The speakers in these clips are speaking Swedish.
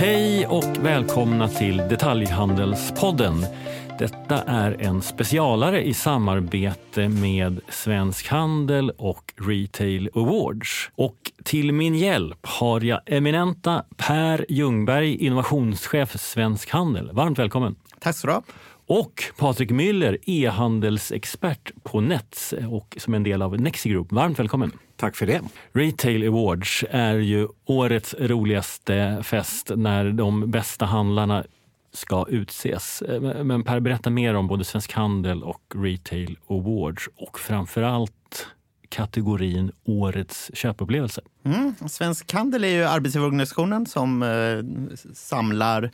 Hej och välkomna till Detaljhandelspodden. Detta är en specialare i samarbete med Svensk Handel och Retail Awards. Och till min hjälp har jag eminenta Per Ljungberg, innovationschef Svensk Handel. Varmt välkommen! Tack så du ha. Och Patrik Müller, e-handelsexpert på Nets och som en del av Nexi Group. Varmt välkommen! Tack för det. Retail Awards är ju årets roligaste fest när de bästa handlarna ska utses. Men Per, berätta mer om både Svensk Handel och Retail Awards och framförallt kategorin Årets köpupplevelse. Mm. Svensk Handel är ju arbetsgivarorganisationen som eh, samlar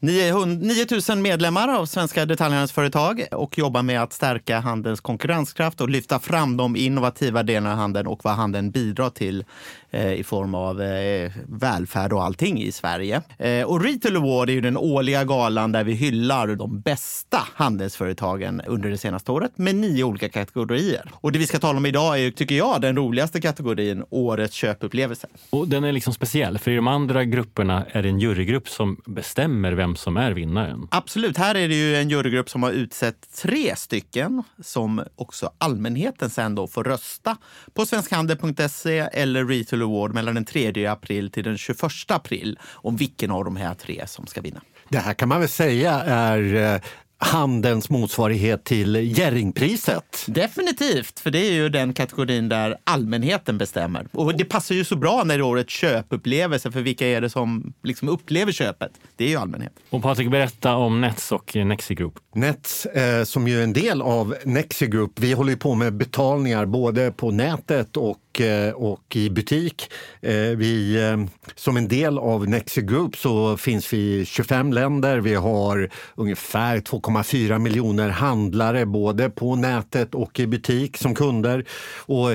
9000 medlemmar av svenska detaljhandelsföretag och jobbar med att stärka handelns konkurrenskraft och lyfta fram de innovativa delarna av handeln och vad handeln bidrar till i form av eh, välfärd och allting i Sverige. Eh, och Retail Award är ju den årliga galan där vi hyllar de bästa handelsföretagen under det senaste året med nio olika kategorier. Och det vi ska tala om idag är, tycker jag, den roligaste kategorin, Årets köpupplevelse. Och den är liksom speciell, för i de andra grupperna är det en jurygrupp som bestämmer vem som är vinnaren. Absolut. Här är det ju en jurygrupp som har utsett tre stycken som också allmänheten sen då får rösta på svenskhandel.se eller Retail Award mellan den 3 april till den 21 april om vilken av de här tre som ska vinna. Det här kan man väl säga är eh, handelns motsvarighet till Jerringpriset. Definitivt, för det är ju den kategorin där allmänheten bestämmer. Och det passar ju så bra när det är årets köpupplevelse, för vilka är det som liksom upplever köpet? Det är ju allmänheten. Och Patrik, berätta om Nets och Nexi Group. Nets, eh, som ju är en del av Nexi Group, vi håller på med betalningar både på nätet och Eh, och i butik. Eh, vi, eh, som en del av Nexi Group så finns vi i 25 länder. Vi har ungefär 2,4 miljoner handlare både på nätet och i butik som kunder. Och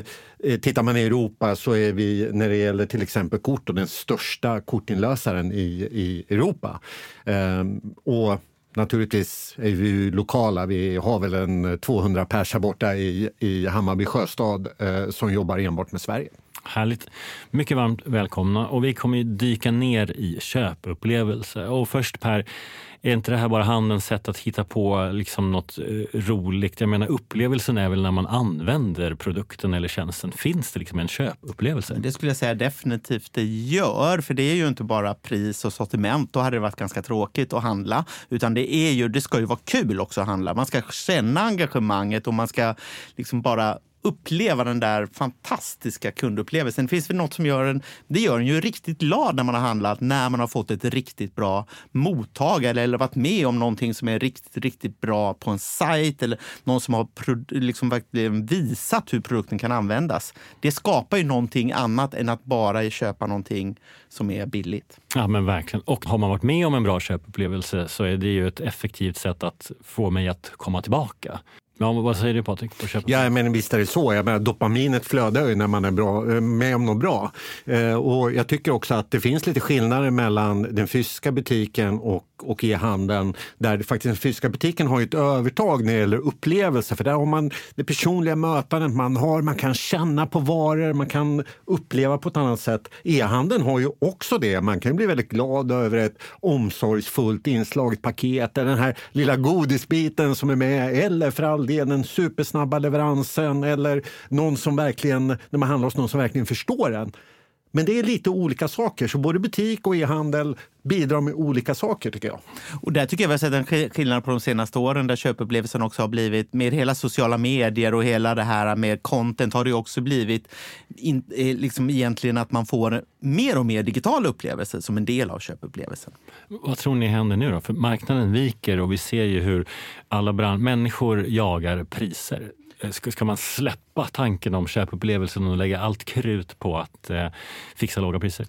Tittar man i Europa så är vi när det gäller till exempel kort den största kortinlösaren i, i Europa. Ehm, och Naturligtvis är vi lokala. Vi har väl en eh, 200 pers här borta i, i Hammarby sjöstad eh, som jobbar enbart med Sverige. Härligt. Mycket varmt välkomna. Och vi kommer dyka ner i köpupplevelse. Och först Per, är inte det här bara handens sätt att hitta på liksom något eh, roligt? Jag menar upplevelsen är väl när man använder produkten eller tjänsten. Finns det liksom en köpupplevelse? Det skulle jag säga definitivt det gör. För det är ju inte bara pris och sortiment. Då hade det varit ganska tråkigt att handla. Utan det, är ju, det ska ju vara kul också att handla. Man ska känna engagemanget och man ska liksom bara uppleva den där fantastiska kundupplevelsen. Det finns väl något som gör en, det gör en ju riktigt glad när man har handlat, när man har fått ett riktigt bra mottagande eller varit med om någonting som är riktigt, riktigt bra på en sajt eller någon som har liksom visat hur produkten kan användas. Det skapar ju någonting annat än att bara köpa någonting som är billigt. Ja men verkligen. Och har man varit med om en bra köpupplevelse så är det ju ett effektivt sätt att få mig att komma tillbaka. Ja, vad säger du Patrik? Ja, men visst är det så. Jag menar, dopaminet flödar ju när man är bra, eh, med om något bra. Eh, och jag tycker också att det finns lite skillnader mellan den fysiska butiken och, och e-handeln. Där faktiskt den fysiska butiken har ett övertag när det gäller upplevelser. För där har man det personliga mötandet man har. Man kan känna på varor, man kan uppleva på ett annat sätt. E-handeln har ju också det. Man kan bli väldigt glad över ett omsorgsfullt inslaget paket. eller Den här lilla godisbiten som är med. Eller för all del den supersnabba leveransen eller någon som verkligen, när man handlar hos någon som verkligen förstår en. Men det är lite olika saker, så både butik och e-handel bidrar med olika saker tycker jag. Och där tycker jag vi har sett en skillnad på de senaste åren där köpupplevelsen också har blivit, med hela sociala medier och hela det här med content har det också blivit in, eh, liksom egentligen att man får mer och mer digital upplevelse som en del av köpupplevelsen. Vad tror ni händer nu då? För marknaden viker och vi ser ju hur alla brand människor jagar priser. Eh, ska, ska man släppa tanken om köpupplevelsen och lägga allt krut på att eh, fixa låga priser?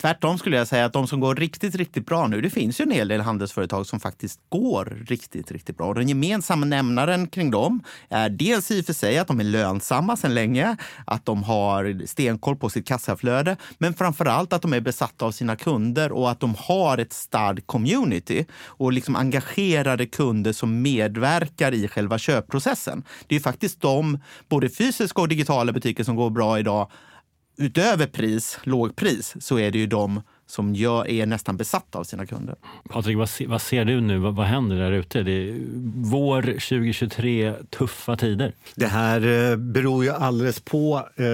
Tvärtom skulle jag säga att de som går riktigt, riktigt bra nu, det finns ju en hel del handelsföretag som faktiskt går riktigt, riktigt bra. Och den gemensamma nämnaren kring dem är dels i och för sig att de är lönsamma sedan länge, att de har stenkoll på sitt kassaflöde, men framför allt att de är besatta av sina kunder och att de har ett starkt community och liksom engagerade kunder som medverkar i själva köpprocessen. Det är faktiskt de, både fysiska och digitala butiker som går bra idag utöver pris, lågpris, så är det ju de som gör, är nästan besatta av sina kunder. Patrik, vad, vad ser du nu? Vad, vad händer där ute? Det är vår 2023, tuffa tider. Det här eh, beror ju alldeles på. Eh,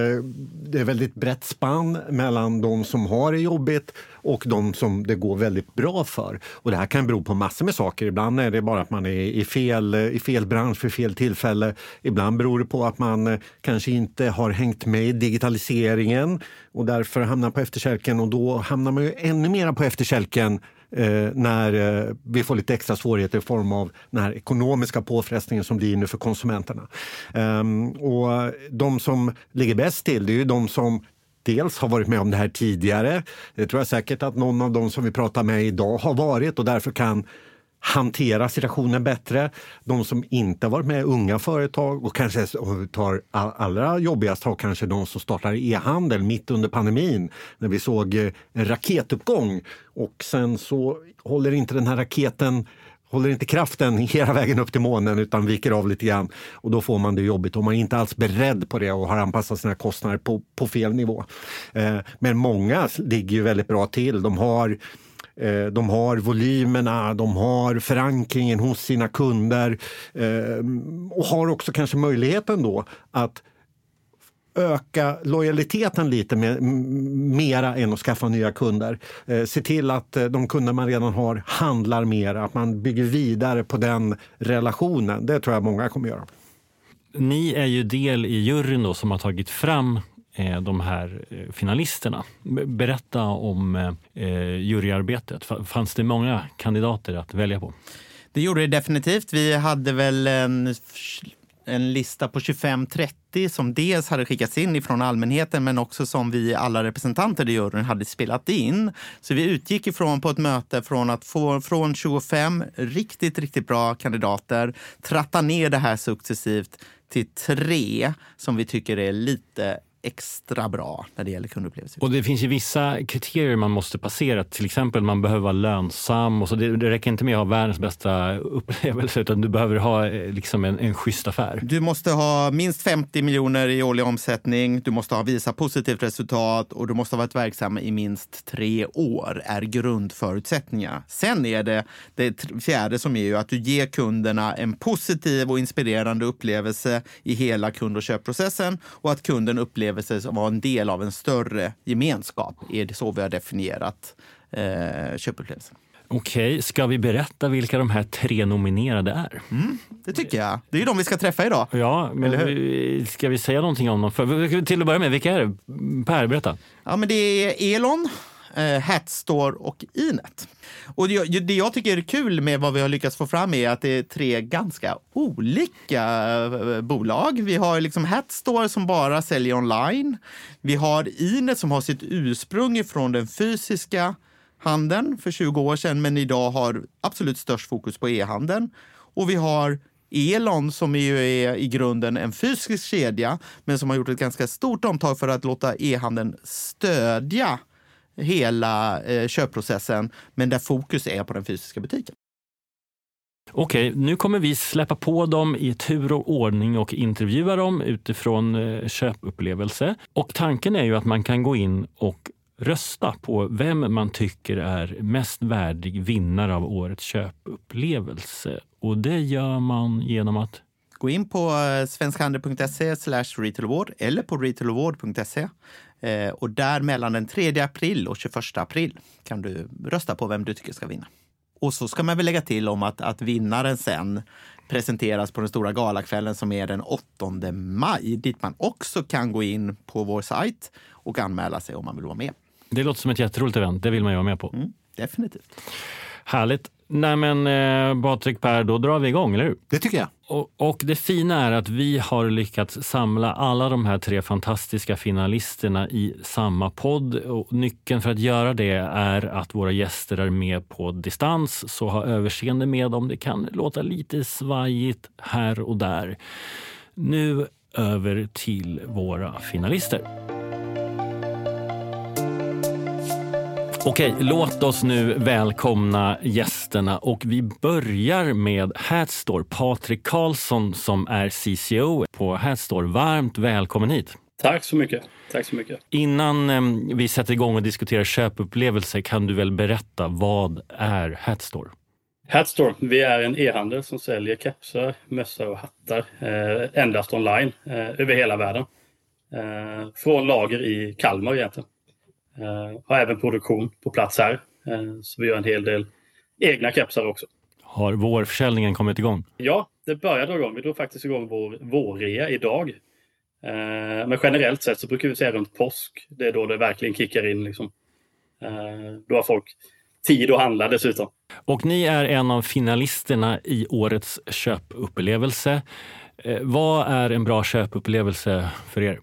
det är väldigt brett spann mellan de som har det jobbigt och de som det går väldigt bra för. Och det här kan bero på massor med saker. Ibland är det bara att man är i fel, eh, i fel bransch för fel tillfälle. Ibland beror det på att man eh, kanske inte har hängt med i digitaliseringen och därför hamnar på efterkälken och då hamnar man ju ännu mer på efterkälken eh, när eh, vi får lite extra svårigheter i form av den här ekonomiska påfrestningen som blir nu för konsumenterna. Ehm, och de som ligger bäst till det är ju de som dels har varit med om det här tidigare. Det tror jag säkert att någon av dem som vi pratar med idag har varit och därför kan hantera situationen bättre. De som inte har varit med, unga företag och kanske tar allra jobbigast har kanske de som startar e-handel mitt under pandemin när vi såg eh, en raketuppgång och sen så håller inte den här raketen håller inte kraften hela vägen upp till månen utan viker av lite grann. Och då får man det jobbigt och man är inte alls beredd på det och har anpassat sina kostnader på, på fel nivå. Eh, men många ligger ju väldigt bra till. De har eh, de har volymerna, de har förankringen hos sina kunder eh, och har också kanske möjligheten då att öka lojaliteten lite med, mera än att skaffa nya kunder. Eh, se till att eh, de kunder man redan har handlar mer, att man bygger vidare på den relationen. Det tror jag många kommer göra. Ni är ju del i juryn då, som har tagit fram eh, de här finalisterna. Berätta om eh, juryarbetet. Fanns det många kandidater att välja på? Det gjorde det definitivt. Vi hade väl en en lista på 25-30 som dels hade skickats in ifrån allmänheten men också som vi alla representanter i juryn hade spelat in. Så vi utgick ifrån på ett möte från att få från 25 riktigt, riktigt bra kandidater tratta ner det här successivt till tre som vi tycker är lite extra bra när det gäller kundupplevelser. Och det finns ju vissa kriterier man måste passera. Till exempel man behöver vara lönsam. Och så det, det räcker inte med att ha världens bästa upplevelse utan du behöver ha eh, liksom en, en schysst affär. Du måste ha minst 50 miljoner i årlig omsättning. Du måste ha visa positivt resultat och du måste ha varit verksam i minst tre år är grundförutsättningar. Sen är det det fjärde som är ju att du ger kunderna en positiv och inspirerande upplevelse i hela kund och köpprocessen och att kunden upplever upplevelse som var en del av en större gemenskap. Är det så vi har definierat eh, köpupplevelsen. Okej, ska vi berätta vilka de här tre nominerade är? Mm, det tycker jag. Det är ju de vi ska träffa idag. Ja, men vi, ska vi säga någonting om dem? För, till att börja med, vilka är det? Per, berätta. Ja, men det är Elon, eh, Hatstore och Inet. Och det, det jag tycker är kul med vad vi har lyckats få fram är att det är tre ganska olika eh, bolag. Vi har liksom Hatstore som bara säljer online. Vi har Inet som har sitt ursprung ifrån den fysiska handeln för 20 år sedan men idag har absolut störst fokus på e-handeln. Och vi har Elon som ju är i grunden en fysisk kedja men som har gjort ett ganska stort omtag för att låta e-handeln stödja hela eh, köpprocessen, men där fokus är på den fysiska butiken. Okej, nu kommer vi släppa på dem i tur och ordning och intervjua dem utifrån eh, köpupplevelse. Och tanken är ju att man kan gå in och rösta på vem man tycker är mest värdig vinnare av årets köpupplevelse. Och det gör man genom att Gå in på eh, svenskhandel.se retailaward eller på retailaward.se Eh, och där mellan den 3 april och 21 april kan du rösta på vem du tycker ska vinna. Och så ska man väl lägga till om att, att vinnaren sen presenteras på den stora galakvällen som är den 8 maj, dit man också kan gå in på vår sajt och anmäla sig om man vill vara med. Det låter som ett jätteroligt event. Det vill man ju vara med på. Mm, definitivt. Härligt. Nej men eh, Patrik Per, då drar vi igång, eller hur? Det tycker jag. Och, och, det fina är att vi har lyckats samla alla de här tre fantastiska finalisterna i samma podd. Och nyckeln för att göra det är att våra gäster är med på distans, så ha överseende med om det kan låta lite svajigt här och där. Nu över till våra finalister. Okej, låt oss nu välkomna gästerna och vi börjar med Hatstore. Patrik Karlsson som är CCO på Hatstore. Varmt välkommen hit. Tack så mycket. Tack så mycket. Innan eh, vi sätter igång och diskuterar köpupplevelser kan du väl berätta vad är Hatstore? Hatstore, vi är en e-handel som säljer kepsar, mössor och hattar eh, endast online eh, över hela världen. Eh, från lager i Kalmar egentligen. Eh, har även produktion på plats här. Eh, så vi gör en hel del egna kepsar också. Har vårförsäljningen kommit igång? Ja, det börjar dra igång. Vi drog faktiskt igång vår vårrea idag. Eh, men generellt sett så brukar vi säga runt påsk. Det är då det verkligen kickar in. Liksom. Eh, då har folk tid att handla dessutom. Och ni är en av finalisterna i årets köpupplevelse. Eh, vad är en bra köpupplevelse för er?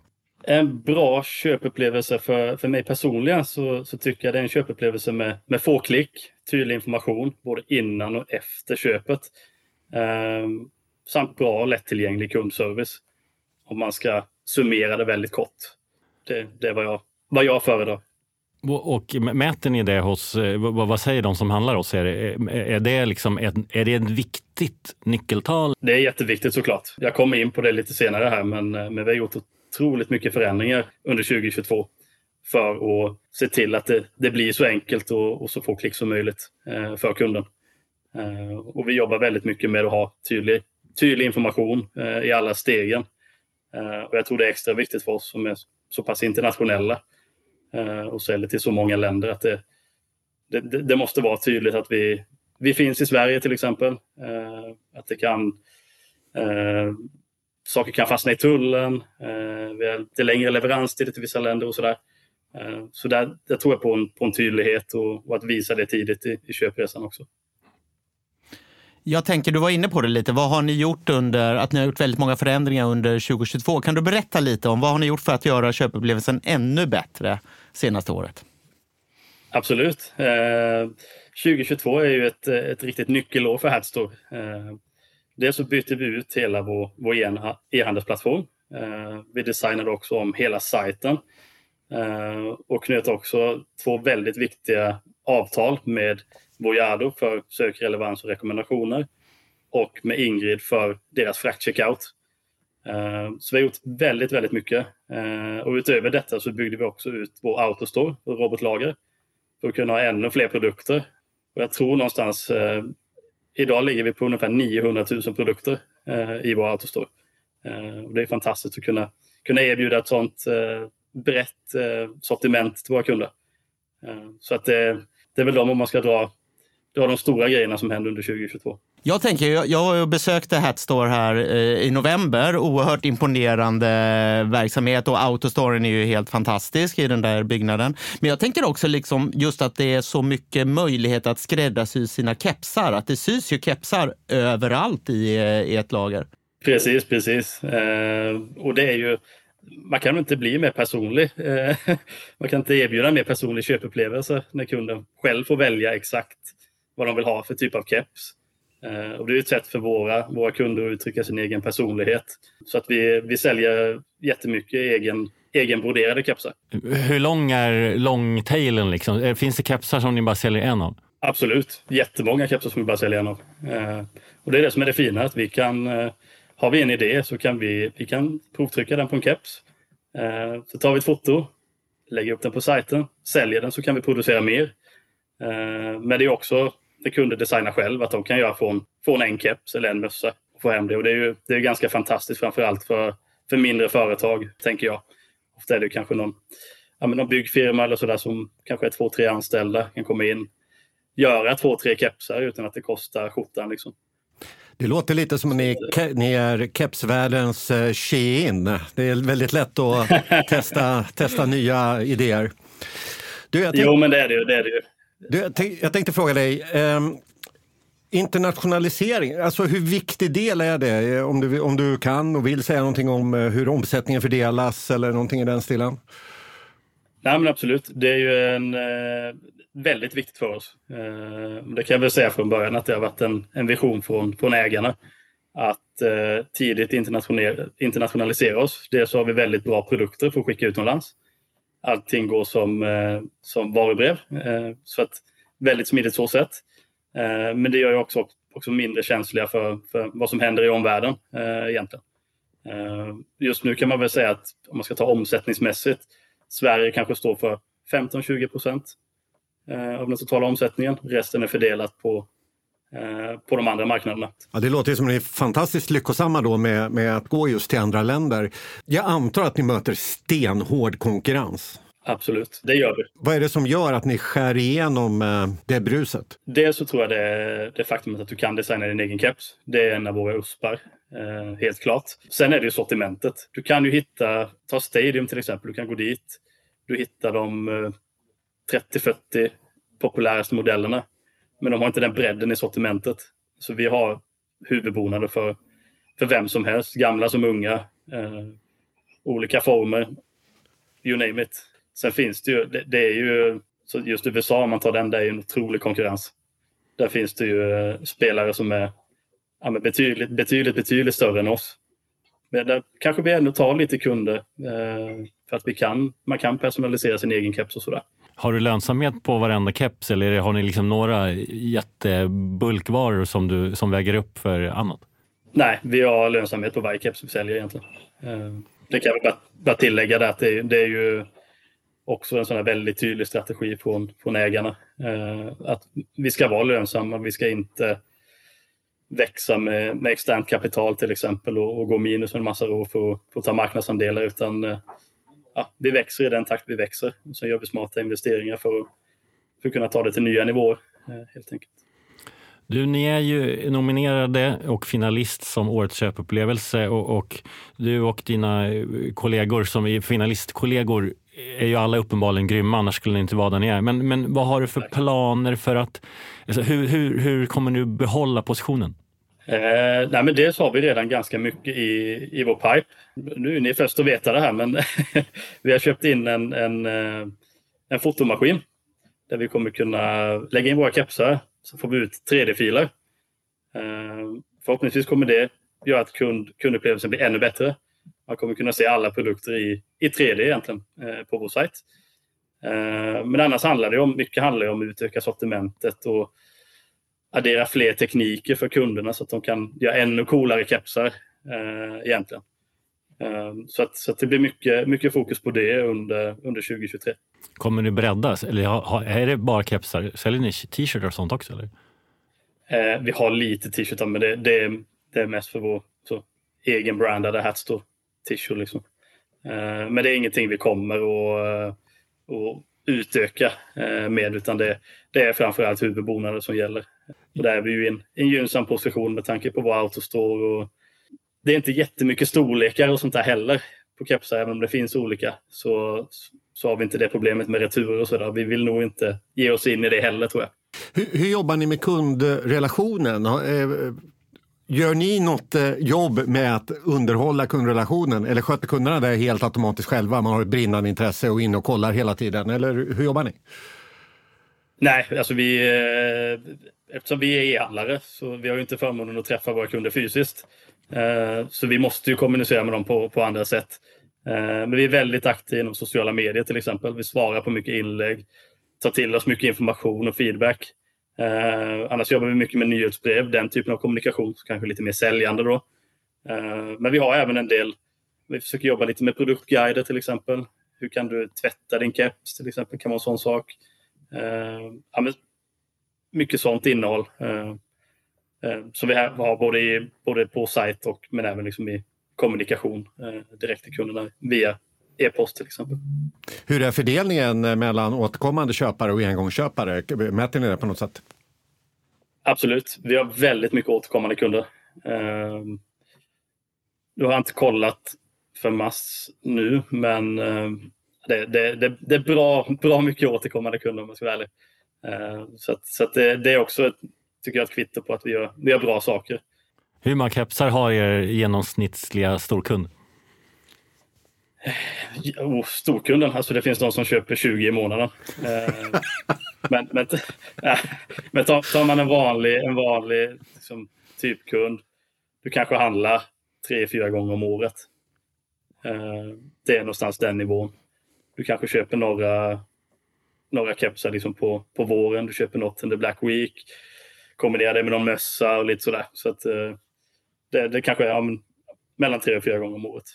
En bra köpupplevelse för, för mig personligen så, så tycker jag det är en köpupplevelse med, med få klick, tydlig information både innan och efter köpet. Eh, samt bra och lättillgänglig kundservice. Om man ska summera det väldigt kort. Det, det är vad jag, vad jag föredrar. Och mäter ni det hos, eh, vad säger de som handlar hos er? Är det, liksom är det ett viktigt nyckeltal? Det är jätteviktigt såklart. Jag kommer in på det lite senare här, men, eh, men vi har gjort otroligt mycket förändringar under 2022 för att se till att det, det blir så enkelt och, och, så få klick som möjligt eh, för kunden. Eh, och vi jobbar väldigt mycket med att ha tydlig, tydlig information eh, i alla stegen. Eh, och jag tror det är extra viktigt för oss som är så pass internationella Eh, och säljer till så många länder att det, det, det, måste vara tydligt att vi, vi finns i Sverige till exempel. Eh, att det kan eh, saker kan fastna i tullen. vi har lite längre leveranstider till vissa länder och sådär. Så där, där tror jag på en, på en tydlighet och, och att visa det tidigt i, i köpresan också. Jag tänker, du var inne på det lite. Vad har ni gjort under, att ni har gjort väldigt många förändringar under 2022. Kan du berätta lite om vad har ni gjort för att göra köpupplevelsen ännu bättre senaste året? Absolut. Eh, 2022 är ju ett, ett riktigt nyckelår för Hadstore. Eh, dels så byter vi ut hela vår, vår e-handelsplattform. Eh, vi designade också om hela sajten eh, och knöt också två väldigt viktiga avtal med Voyado för sökrelevans och rekommendationer och med Ingrid för deras fraktcheckout. Eh, så vi har gjort väldigt, väldigt mycket. Eh, och utöver detta så byggde vi också ut vår Autostore och robotlager för att kunna ha ännu fler produkter. Och jag tror någonstans, eh, idag ligger vi på ungefär 900 000 produkter eh, i vår Autostore. Eh, och det är fantastiskt att kunna, kunna erbjuda ett sånt eh, brett sortiment till våra kunder. så att det, det är väl de om man ska dra det var de stora grejerna som hände under 2022. Jag tänker, jag, besökte Hatstore här eh, i november. Oerhört imponerande verksamhet och Autostoren är ju helt fantastisk i den där byggnaden. Men jag tänker också liksom just att det är så mycket möjlighet att skräddarsy sina kepsar. Att det sys ju kepsar överallt i, eh, i ett lager. Precis, precis. Eh, och det är ju man kan inte bli mer personlig. Man kan inte erbjuda mer personlig köpupplevelse när kunden själv får välja exakt vad de vill ha för typ av keps. Eh, och det är ett sätt för våra, våra kunder att uttrycka sin egen personlighet. Så att vi, vi säljer jättemycket egen, egenbroderade kepsar. Hur lång är långtailen? Liksom? Eh, finns det kepsar som ni bara säljer en av? Absolut. Jättemånga kepsar som vi bara säljer en av. Eh, och det är det som är det fina, att vi kan har vi en idé så kan vi, vi kan provtrycka den på en keps. Så tar vi ett foto, lägger upp den på sajten, säljer den så kan vi producera mer. Men det är också det kunder designar själv, att de kan göra från, från en keps eller en mössa och få hem det. Och det är ju det är ganska fantastiskt, framförallt för, för mindre företag, tänker jag. Ofta är det kanske någon, ja, men någon byggfirma eller sådär som kanske är två, tre anställda, kan komma in, göra två, tre kepsar utan att det kostar skjortan. Liksom. Det låter lite som att ni, ni är kepsvärldens uh, Shein. Det är väldigt lätt att testa, testa nya idéer. Du, jo, men det är det ju. Det är det ju. Du, jag, tänkte fråga dig, eh, internationalisering, alltså hur viktig del är det? Eh, om du, om du kan och vill säga någonting om eh, hur omsättningen fördelas eller någonting i den stilen? Nej, men absolut. Det är ju en, eh, väldigt viktigt för oss. Eh, det kan jag väl säga från början att det har varit en, en vision från, från ägarna att eh, tidigt internationalisera oss. Dels så har vi väldigt bra produkter för att skicka utomlands allting går som, eh, som varubrev. Eh, så att väldigt smidigt så sätt. Eh, men det gör ju också, också mindre känsliga för, för vad som händer i omvärlden eh, egentligen. Eh, just nu kan man väl säga att om man ska ta omsättningsmässigt, Sverige kanske står för 15-20 procent eh, av den totala omsättningen. Resten är fördelat på på de andra marknaderna. Ja, det låter som att ni är fantastiskt lyckosamma då med, med att gå just till andra länder. Jag antar att ni möter stenhård konkurrens? Absolut, det gör vi. Vad är det som gör att ni skär igenom eh, det bruset? Dels så tror jag det är det faktumet att du kan designa din egen keps. Det är en av våra USPar, eh, helt klart. Sen är det ju sortimentet. Du kan ju hitta, ta Stadium till exempel, du kan gå dit. Du hittar de eh, 30-40 populäraste modellerna. Men de har inte den bredden i sortimentet. Så vi har huvudbonader för, för vem som helst, gamla som unga. Eh, olika former, you name it. Sen finns det ju, det, det, är ju, så just USA om man tar den, det är ju en otrolig konkurrens. Där finns det ju eh, spelare som är ja, betydligt, betydligt, betydligt större än oss. Men där kanske vi ändå tar lite kunder eh, för att vi kan, man kan personalisera sin egen keps och sådär. Har du lönsamhet på varenda keps eller har ni liksom några jättebulkvaror som, du, som väger upp för annat? Nej, vi har lönsamhet på varje keps vi säljer egentligen. Eh, det kan jag bara, bara tillägga där att det, det är ju också en sån här väldigt tydlig strategi från, från ägarna. Eh, att vi ska vara lönsamma, vi ska inte växa med, med externt kapital till exempel och, och gå minus en massa år för, för att ta marknadsandelar utan eh, ja, vi växer i den takt vi växer. Sen gör vi smarta investeringar för, för att kunna ta det till nya nivåer eh, helt enkelt. Du, ni är ju nominerade och finalist som Årets köpupplevelse och, och du och dina kollegor som är finalistkollegor är ju alla uppenbarligen grymma, annars skulle ni inte vara där ni är. Men, men vad har du för planer för att... Alltså, hur, hur, hur kommer du behålla positionen? Eh, nej, men dels har vi redan ganska mycket i, i vår pipe. Nu är ni först att veta det här, men vi har köpt in en, en, eh, en fotomaskin där vi kommer kunna lägga in våra kepsar så får vi ut 3D-filer. Eh, förhoppningsvis kommer det göra att kund, kundupplevelsen blir ännu bättre. Man kommer kunna se alla produkter i, i 3D egentligen eh, på vår sajt. Eh, men annars handlar det om, mycket handlar om att utöka sortimentet och addera fler tekniker för kunderna så att de kan göra ännu coolare kepsar eh, egentligen. Så att, så att det blir mycket, mycket fokus på det under, under 2023. Kommer ni breddas? Eller är det bara kepsar? Säljer ni t-shirtar och sånt också? Eller? Eh, vi har lite t-shirtar men det, det, det, är mest för vår så, egen brandade Hatstore t-shirt. Liksom. Eh, men det är ingenting vi kommer att, att utöka eh, med utan det, det är framförallt huvudbonader som gäller. Och där är vi ju i en, en gynnsam position med tanke på vår autostore. Och det är inte jättemycket storlekar och sånt där heller på kepsar, även om det finns olika. Så, så har vi inte det problemet med returer och sådär. Vi vill nog inte ge oss in i det heller tror jag. Hur, hur jobbar ni med kundrelationen? Eh, Gör ni något eh, jobb med att underhålla kundrelationen eller sköter kunderna det helt automatiskt själva? Man har ett brinnande intresse och in och kollar hela tiden. Eller hur jobbar ni? Nej, alltså vi, eh, eftersom vi är e-handlare så vi har ju inte förmånen att träffa våra kunder fysiskt. Eh, så vi måste ju kommunicera med dem på, på andra sätt. Eh, men vi är väldigt aktiva inom sociala medier till exempel. Vi svarar på mycket inlägg, tar till oss mycket information och feedback. Eh, annars jobbar vi mycket med nyhetsbrev, den typen av kommunikation, kanske lite mer säljande då. Men vi har även en del, vi försöker jobba lite med produktguider till exempel. Hur kan du tvätta din keps till exempel, kan vara en sån sak. Ja, mycket sånt innehåll. Eh, eh, som vi har både, i, både på sajt och men även liksom i kommunikation eh, direkt till kunderna via e-post till exempel. Hur är fördelningen mellan återkommande köpare och engångsköpare? Mäter ni det på något sätt? Absolut. Vi har väldigt mycket återkommande kunder. Nu har jag inte kollat för mass nu, men det, det, det, det, är bra, bra mycket återkommande kunder om jag ska vara ärlig. Ehm, så, att, så att det, det, är också ett, tycker jag, ett kvitto på att vi gör, vi gör bra saker. Hur många kepsar har er genomsnittliga storkund? Oh, storkunden, alltså det finns de som köper 20 i månaden. Eh, men men, men tar, tar, man en vanlig, en vanlig liksom, typkund, du kanske handlar tre, fyra gånger om året. Eh, det är någonstans den nivån. Du kanske köper några, några kepsar liksom på, på våren, du köper något under Black Week, kombinerar det med någon mössa och lite sådär. Så att, eh, det, det kanske är ja, mellan tre och fyra gånger om året.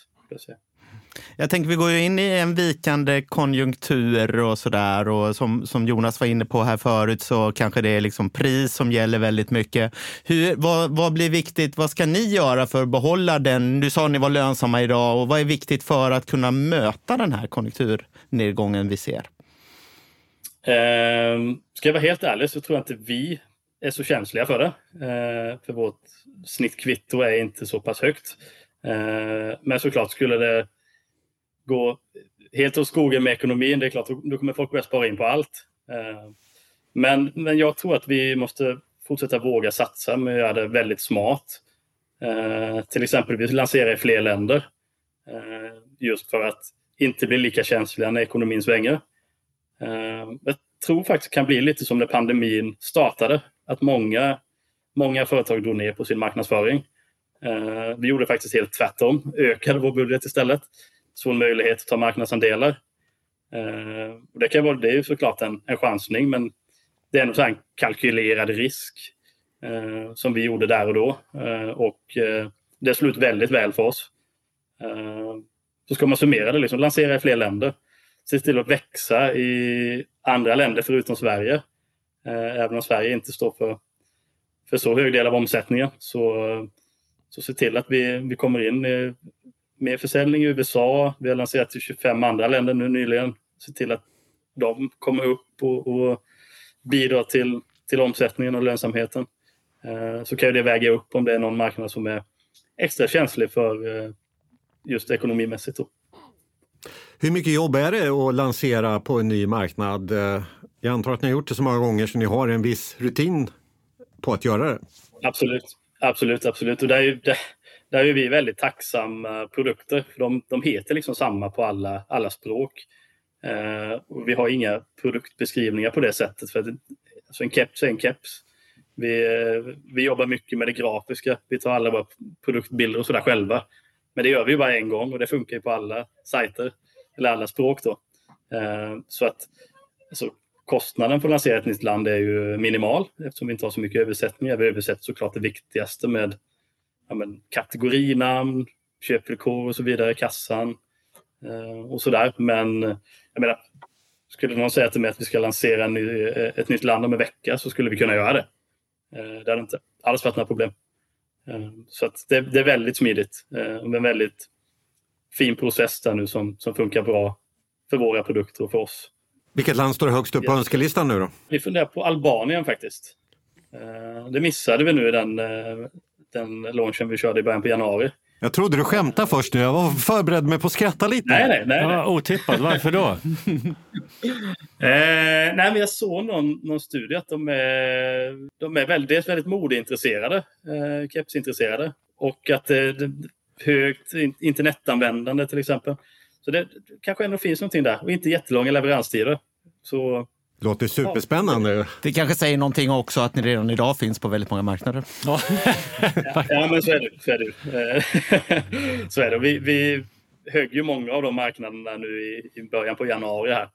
Jag tänker vi går ju in i en vikande konjunktur och sådär och som, som Jonas var inne på här förut så kanske det är liksom pris som gäller väldigt mycket. Hur, vad, vad blir viktigt? Vad ska ni göra för att behålla den? Du sa att ni var lönsamma idag och vad är viktigt för att kunna möta den här konjunkturnedgången vi ser? Eh, ska jag vara helt ärlig så tror jag inte vi är så känsliga för det. Eh, för vårt snittkvitto är inte så pass högt. Eh, men såklart skulle det gå helt åt skogen med ekonomin, det är klart, då kommer folk börja spara in på allt. Eh, men, men jag tror att vi måste fortsätta våga satsa, men göra det väldigt smart. Eh, till exempel, vi lanserar i fler länder. Ehm, just för att inte bli lika känsliga när ekonomin svänger. Ehm, jag tror faktiskt det kan bli lite som när pandemin startade. Att många, många företag drog ner på sin marknadsföring. Ehm, vi gjorde faktiskt helt tvärtom, ökade vår budget istället så en möjlighet att ta marknadsandelar. Ehm, det, kan vara, det är ju såklart en, en chansning, men det är en kalkylerad risk eh, som vi gjorde där och då. Eh, och eh, det slog ut väldigt väl för oss. Eh, så ska man summera det, liksom, lansera i fler länder. Se till att växa i andra länder förutom Sverige. Eh, även om Sverige inte står för, för så hög del av omsättningen. Så, så se till att vi, vi kommer in med försäljning i USA. Vi har lanserat i 25 andra länder nu nyligen. Se till att de kommer upp och, och bidrar till, till omsättningen och lönsamheten. Eh, så kan det väga upp om det är någon marknad som är extra känslig för eh, just ekonomimässigt. Då. Hur mycket jobb är det att lansera på en ny marknad? Eh, jag antar att ni har gjort det så många gånger så ni har en viss rutin på att göra det? Absolut, absolut, absolut. Och där är ju, där är vi väldigt tacksamma produkter. De, de heter liksom samma på alla, alla språk. Eh, vi har inga produktbeskrivningar på det sättet. För att, alltså en keps är en keps. Vi, eh, vi jobbar mycket med det grafiska. Vi tar alla våra produktbilder och sådär själva. Men det gör vi ju bara en gång och det funkar ju på alla sajter. Eller alla språk då. Eh, så att alltså, kostnaden för att lansera ett nytt land är ju minimal eftersom vi inte har så mycket översättningar. Vi översätter såklart det viktigaste med ja, men, kategorinamn, köpvillkor och så vidare, kassan och och sådär. Men jag menar, skulle någon säga till mig att vi ska lansera ny, eh, ett nytt land om en vecka så skulle vi kunna göra det. Det hade inte alls varit några problem. Eh, så det, det, är väldigt smidigt eh, och en väldigt fin process där nu som, som funkar bra för våra produkter och för oss. Vilket land står högst upp på önskelistan nu då? Vi funderar på Albanien faktiskt. Eh, det missade vi nu i den den launchen vi körde i början på januari. Jag trodde du skämtade först nu. Jag var förberedd mig på att skratta lite. Nej, nej, nej. Ja, otippat. Varför då? eh, nej, men jag såg någon, någon studie att de är, de är väldigt, väldigt modeintresserade, eh, kepsintresserade. Och att eh, högt internetanvändande till exempel. Så det kanske ändå finns någonting där och inte jättelånga leveranstider. Så Låter superspännande. Det kanske säger någonting också att ni redan idag finns på väldigt många marknader. Ja, ja men så är det. Så är det. så är det. Vi, vi högg ju många av de marknaderna nu i, i början på januari här.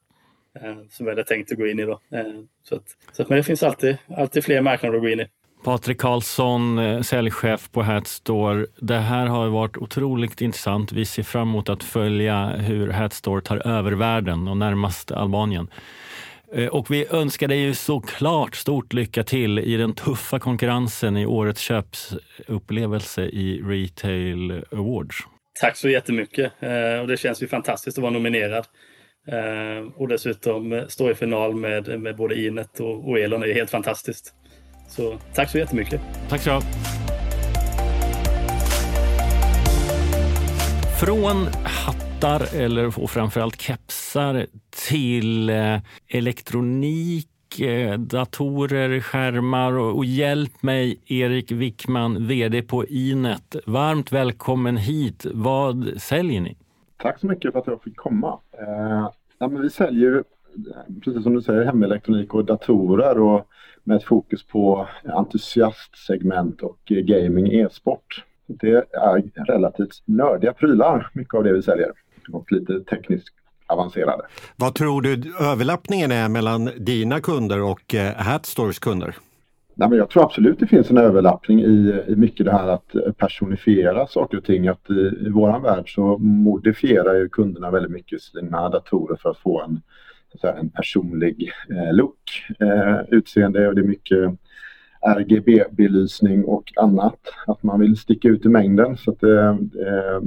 Eh, som vi hade tänkt att gå in i då. Eh, så att, så att, men det finns alltid, alltid fler marknader att gå in i. Patrik Karlsson, eh, säljchef på Hatstore. Det här har varit otroligt intressant. Vi ser fram emot att följa hur Hatstore tar över världen och närmast Albanien. Eh, och vi önskar dig ju såklart stort lycka till i den tuffa konkurrensen i årets köpsupplevelse i Retail Awards. Tack så jättemycket. Eh, och det känns ju fantastiskt att vara nominerad. Eh, och dessutom stå i final med, med både Inet och, och Elon. Det är helt fantastiskt. Så tack så jättemycket. Tack så Från hattar eller och framförallt kepsar till eh, elektronik, eh, datorer, skärmar och, och hjälp mig Erik Wickman, VD på Inet. Varmt välkommen hit. Vad säljer ni? Tack så mycket för att jag fick komma. Eh, ja, men vi säljer, eh, precis som du säger, hemelektronik och datorer och med ett fokus på entusiastsegment och gaming e-sport. Det är relativt nördiga prylar, mycket av det vi säljer. Och lite tekniskt avancerade. Vad tror du överlappningen är mellan dina kunder och eh, Hatstores kunder? Nej, men jag tror absolut det finns en överlappning i, i mycket det här att personifiera saker och ting. Att i, i vår värld så modifierar ju kunderna väldigt mycket sina datorer för att få en, säga, en personlig eh, look, eh, utseende och det är mycket RGB-belysning och annat. Att man vill sticka ut i mängden. Så att, eh, eh,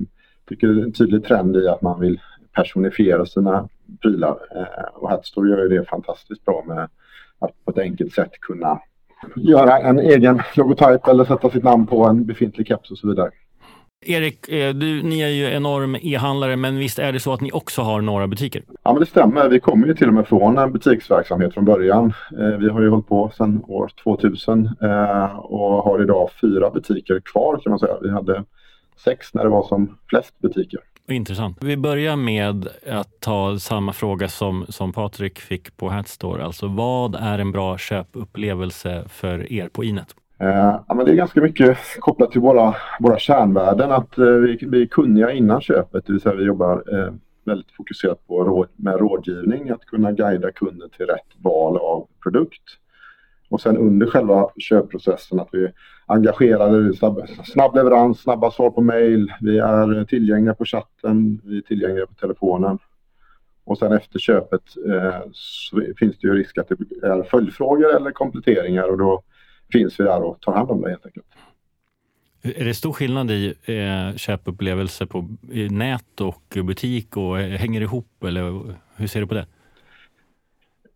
tycker det är en tydlig trend i att man vill personifiera sina prylar. Eh, och Hatstore gör ju det fantastiskt bra med att på ett enkelt sätt kunna göra en egen logotyp eller sätta sitt namn på en befintlig keps och så vidare. Erik, eh, du, ni är ju enorm e-handlare, men visst är det så att ni också har några butiker? Ja, men det stämmer. Vi kommer ju till och med från en butiksverksamhet från början. Eh, vi har ju hållit på sedan år 2000 eh, och har idag fyra butiker kvar kan man säga. Vi hade sex när det var som flest butiker. Intressant. Vi börjar med att ta samma fråga som, som Patrik fick på Hatstore. Alltså vad är en bra köpupplevelse för er på Inet? Eh, ja, men det är ganska mycket kopplat till våra, våra kärnvärden. Att eh, vi, vi är kunniga innan köpet, det vill säga vi jobbar eh, väldigt fokuserat på råd, med rådgivning, att kunna guida kunden till rätt val av produkt. Och sen under själva köpprocessen att vi engagerade, snabb, snabb leverans, snabba svar på mail, vi är tillgängliga på chatten, vi är tillgängliga på telefonen. Och sen efter köpet eh, så finns det ju risk att det är följdfrågor eller kompletteringar och då finns vi där och tar hand om det helt enkelt. Är det stor skillnad i eh, köpupplevelse på nät och butik och eh, hänger det ihop eller hur ser du på det?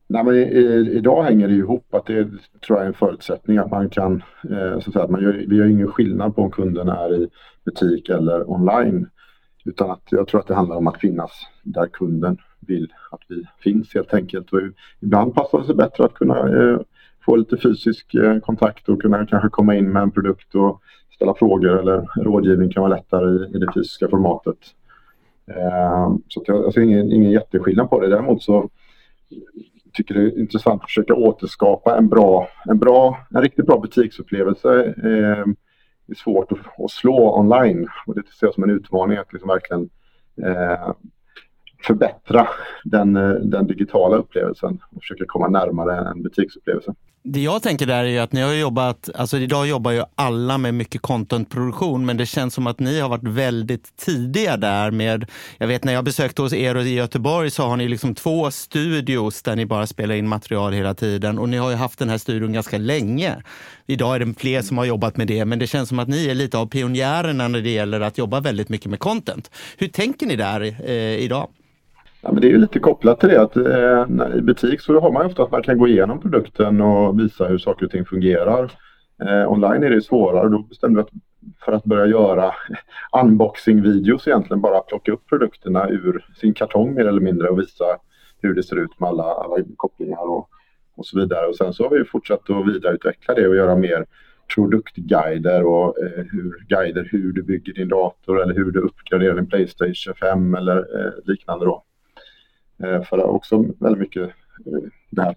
Nej, men i, idag hänger det ihop att det tror jag är en förutsättning att man kan, eh, så att säga, att man gör, vi gör ingen skillnad på om kunden är i butik eller online. Utan att jag tror att det handlar om att finnas där kunden vill att vi finns helt enkelt. Och ibland passar det sig bättre att kunna eh, få lite fysisk eh, kontakt och kunna kanske komma in med en produkt och ställa frågor eller rådgivning kan vara lättare i, i det fysiska formatet. Eh, så jag, jag ser ingen, ingen jätteskillnad på det. Däremot så tycker det är intressant att försöka återskapa en bra, en bra, en riktigt bra butiksupplevelse. Eh, det är svårt att, att, slå online och det ser jag som en utmaning att liksom verkligen eh, förbättra den, eh, den digitala upplevelsen och försöka komma närmare en butiksupplevelse. Det jag tänker där är att ni har jobbat, alltså idag jobbar ju alla med mycket contentproduktion, men det känns som att ni har varit väldigt tidiga där med, jag vet när jag besökte hos er i Göteborg så har ni liksom två studios där ni bara spelar in material hela tiden och ni har ju haft den här studion ganska länge. Idag är det fler som har jobbat med det, men det känns som att ni är lite av pionjärerna när det gäller att jobba väldigt mycket med content. Hur tänker ni där eh, idag? Ja, men det är ju lite kopplat till det att eh, i butik så har man ofta att man kan gå igenom produkten och visa hur saker och ting fungerar. Eh, online är det svårare. Då bestämde vi att för att börja göra unboxing-videos egentligen bara plocka upp produkterna ur sin kartong mer eller mindre och visa hur det ser ut med alla, alla kopplingar och, och så vidare. Och sen så har vi fortsatt att vidareutveckla det och göra mer produktguider och eh, hur, guider hur du bygger din dator eller hur du uppgraderar din Playstation 5 eller eh, liknande. Då. Eh, för för att också väldigt mycket eh, det här,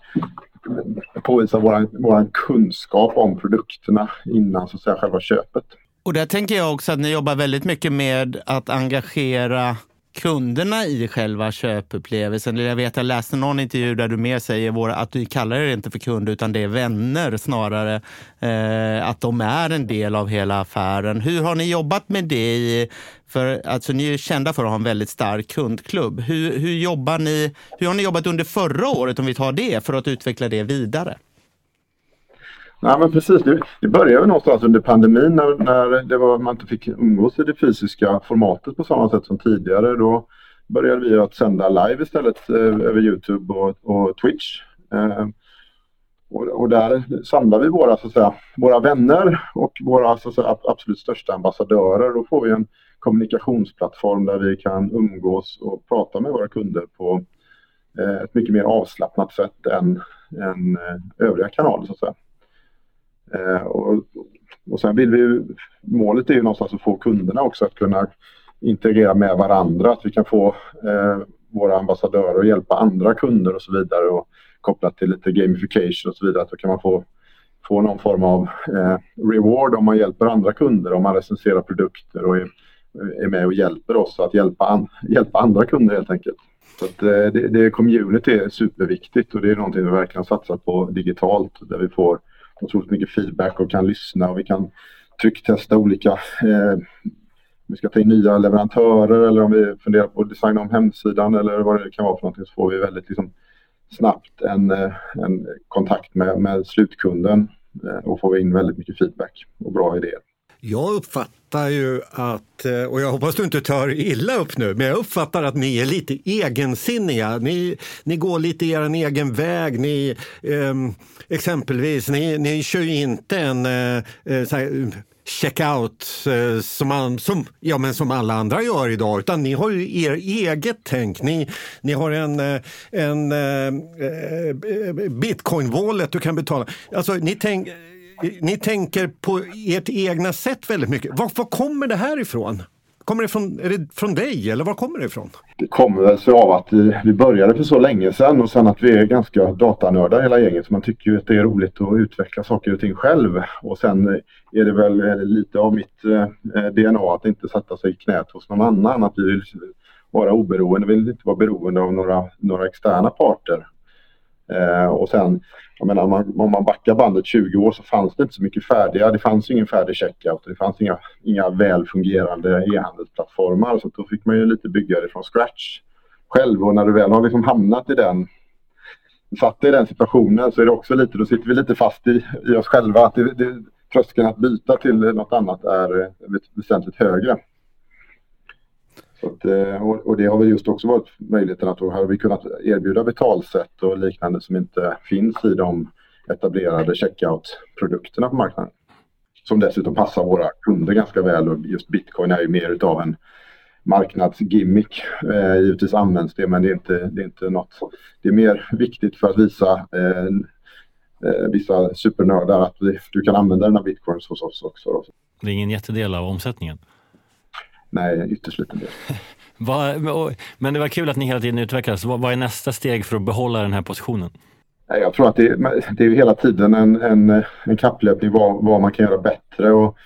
eh, påvisa vår kunskap om produkterna innan så att säga, själva köpet. Och där tänker jag också att ni jobbar väldigt mycket med att engagera kunderna i själva köpupplevelsen. Jag vet jag läste någon intervju där du mer säger att du kallar det inte för kunder utan det är vänner snarare. Eh, att de är en del av hela affären. Hur har ni jobbat med det? För, alltså, ni är kända för att ha en väldigt stark kundklubb. Hur, hur, jobbar ni, hur har ni jobbat under förra året om vi tar det för att utveckla det vidare? Nej men precis, det, det började någonstans under pandemin när, när det var, man inte fick umgås i det fysiska formatet på samma sätt som tidigare. Då började vi att sända live istället eh, över Youtube och, och Twitch. Eh, och, och, där samlar vi våra, så att säga, våra vänner och våra så att säga, absolut största ambassadörer. Då får vi en kommunikationsplattform där vi kan umgås och prata med våra kunder på eh, ett mycket mer avslappnat sätt än, än eh, övriga kanaler. Så att säga. Eh, och, och sen vill vi målet är ju någonstans att få kunderna också att kunna integrera med varandra. Att vi kan få eh, våra ambassadörer att hjälpa andra kunder och så vidare och kopplat till lite gamification och så vidare. Att då kan man få, få någon form av eh, reward om man hjälper andra kunder, om man recenserar produkter och är, är med och hjälper oss att hjälpa, an, hjälpa andra kunder helt enkelt. Så att, eh, det, det community är superviktigt och det är någonting vi verkligen satsar på digitalt där vi får otroligt mycket feedback och kan lyssna och vi kan trycktesta olika eh, vi ska ta in nya leverantörer eller om vi funderar på att designa om hemsidan eller vad det kan vara för någonting så får vi väldigt liksom, snabbt en, eh, en kontakt med, med slutkunden eh, och får in väldigt mycket feedback och bra idéer. Jag uppfattar ju att, eh, och jag hoppas du inte tar illa upp nu, men jag uppfattar att ni är lite egensinniga. Ni, ni går lite er egen väg. Ni, eh, exempelvis, ni, ni kör ju inte en eh, eh, eh checkout eh, som, man, som, ja, men som alla andra gör idag, utan ni har ju er eget tänk. Ni, ni har en, en eh, bitcoin-wallet du kan betala. Alltså, ni, tänker ni tänker på ert egna sätt väldigt mycket. Var, var kommer det här ifrån? Kommer det från, är det från dig eller var kommer det ifrån? Det kommer väl sig av att vi började för så länge sedan och sen att vi är ganska datanördar hela gänget. Så man tycker ju att det är roligt att utveckla saker och ting själv. Och sen är det väl lite av mitt eh, DNA att inte sätta sig i knät hos någon annan. Att vi vill vara oberoende, vi vill inte vara beroende av några, några externa parter. Eh, och sen jag menar, om man, om man backar bandet 20 år så fanns det inte så mycket färdiga. Det fanns ingen färdig checkout. Det fanns inga, inga väl fungerande e-handelsplattformar. Så då fick man ju lite bygga det från scratch själv. Och när du väl har liksom hamnat i den satt i den situationen så är det också lite, då sitter vi lite fast i, i oss själva. Att det, det, tröskeln att byta till något annat är väsentligt högre. Att, eh, och det har väl just också varit möjligheten att då har vi kunnat erbjuda betalsätt och liknande som inte finns i de etablerade checkout-produkterna på marknaden. Som dessutom passar våra kunder ganska väl och just bitcoin är ju mer utav en marknadsgimmick. Eh, givetvis används det men det är, inte, det är inte något. Det är mer viktigt för att visa eh, eh, vissa supernördar att du kan använda den här bitcoins hos oss också. Det är ingen jättedel av omsättningen? Nej, ytterst liten del. Men det var kul att ni hela tiden utvecklas. Vad är nästa steg för att behålla den här positionen? Jag tror att det, det är hela tiden en, en, en kapplöpning vad, vad man kan göra bättre. Och,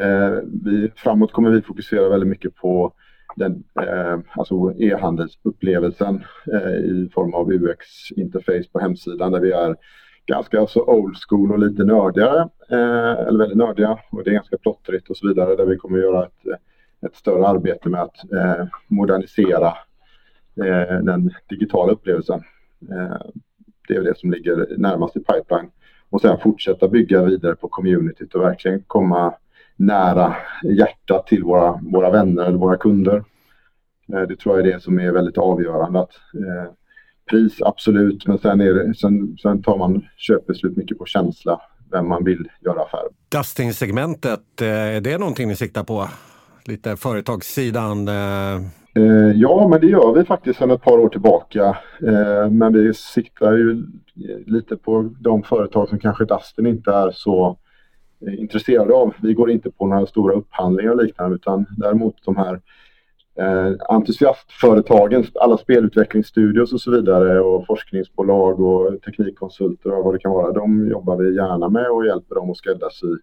eh, vi, framåt kommer vi fokusera väldigt mycket på den eh, alltså e-handelsupplevelsen eh, i form av UX-interface på hemsidan där vi är ganska alltså old school och lite nördigare, eh, eller väldigt nördiga och det är ganska plottrigt och så vidare där vi kommer göra ett ett större arbete med att eh, modernisera eh, den digitala upplevelsen. Eh, det är det som ligger närmast i pipeline. Och sen fortsätta bygga vidare på communityt och verkligen komma nära hjärtat till våra, våra vänner eller våra kunder. Eh, det tror jag är det som är väldigt avgörande. Att, eh, pris absolut, men sen, är det, sen, sen tar man köpbeslut mycket på känsla, vem man vill göra affärer. Dusting-segmentet, eh, är det någonting ni siktar på? Lite företagssidan? Eh? eh. Ja, men det gör vi faktiskt sedan ett par år tillbaka. Eh, men vi siktar ju lite på de företag som kanske Dustin inte är så eh, intresserade av. Vi går inte på några stora upphandlingar och liknande utan däremot de här eh, entusiastföretagen, alla spelutvecklingsstudios och så vidare och forskningsbolag och teknikkonsulter och vad det kan vara. De jobbar vi gärna med och hjälper dem att skräddarsy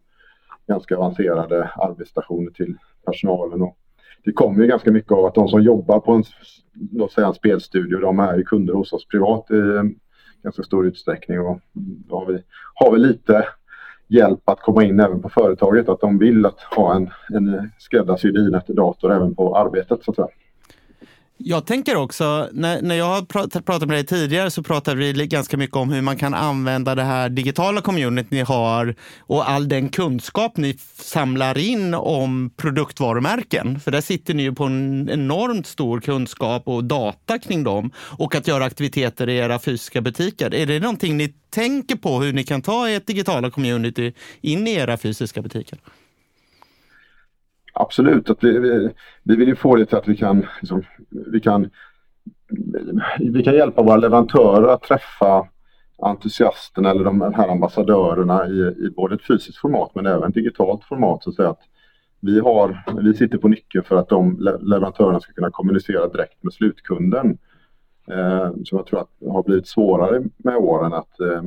ganska avancerade arbetsstationer till personalen. Och det kommer ju ganska mycket av att de som jobbar på en, låt säga en spelstudio, de är ju kunder hos oss privat i eh, ganska stor utsträckning. Och då har vi, har vi lite hjälp att komma in även på företaget, att de vill att ha en, en skräddarsydd dator även på arbetet så att säga. Jag tänker också, när, när jag har pratat, pratat med dig tidigare så pratade vi ganska mycket om hur man kan använda det här digitala communityt ni har och all den kunskap ni samlar in om produktvarumärken. För där sitter ni ju på en enormt stor kunskap och data kring dem och att göra aktiviteter i era fysiska butiker. Är det någonting ni tänker på hur ni kan ta ert digitala community in i era fysiska butiker? Absolut, att vi, vi, vi vill ju få det till att vi kan, liksom, vi kan vi kan hjälpa våra leverantörer att träffa entusiasterna eller de här ambassadörerna i, i både ett fysiskt format men även digitalt format. Så att, säga att vi, har, vi sitter på nyckeln för att de leverantörerna ska kunna kommunicera direkt med slutkunden eh, som jag tror att har blivit svårare med åren att eh,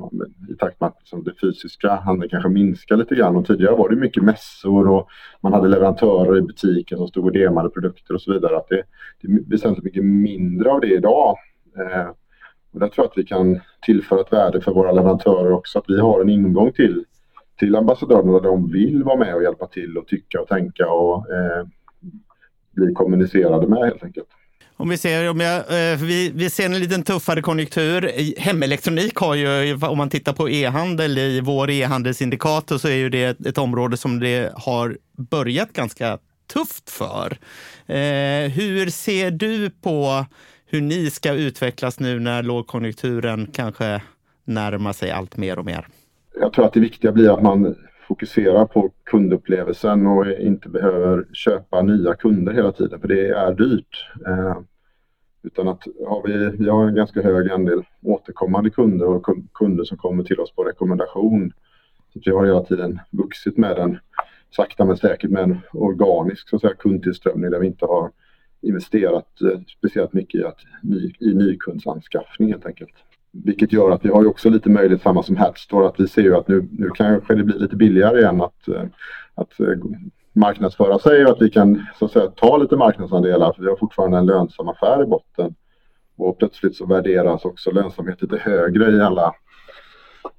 i takt med att liksom, det fysiska handeln kanske minskar lite grann och tidigare var det mycket mässor och man hade leverantörer i butiken som stod och demade produkter och så vidare. Att det, det är väsentligt mycket mindre av det idag. Eh, och där tror jag att vi kan tillföra ett värde för våra leverantörer också, att vi har en ingång till till ambassadörerna där de vill vara med och hjälpa till och tycka och tänka och eh, bli kommunicerade med helt enkelt. Om vi, ser, om jag, eh, vi, vi ser en liten tuffare konjunktur. Hemelektronik har ju, om man tittar på e-handel i vår e-handelsindikator så är ju det ett område som det har börjat ganska tufft för. Eh, hur ser du på hur ni ska utvecklas nu när lågkonjunkturen kanske närmar sig allt mer och mer? Jag tror att det viktiga blir att man fokuserar på kundupplevelsen och inte behöver köpa nya kunder hela tiden för det är dyrt. Eh, utan att har vi, vi har en ganska hög andel återkommande kunder och kunder som kommer till oss på rekommendation. Så vi har hela tiden vuxit med den sakta men säkert med en organisk så att säga, kundtillströmning där vi inte har investerat eh, speciellt mycket i, att, ny, i nykundsanskaffning helt enkelt. Vilket gör att vi har ju också lite möjlighet, samma som Hatstore, att vi ser ju att nu, nu kanske det blir lite billigare igen att, eh, att eh, marknadsföra sig och att vi kan så att säga, ta lite marknadsandelar för vi har fortfarande en lönsam affär i botten. Och plötsligt så värderas också lönsamhet lite högre i alla,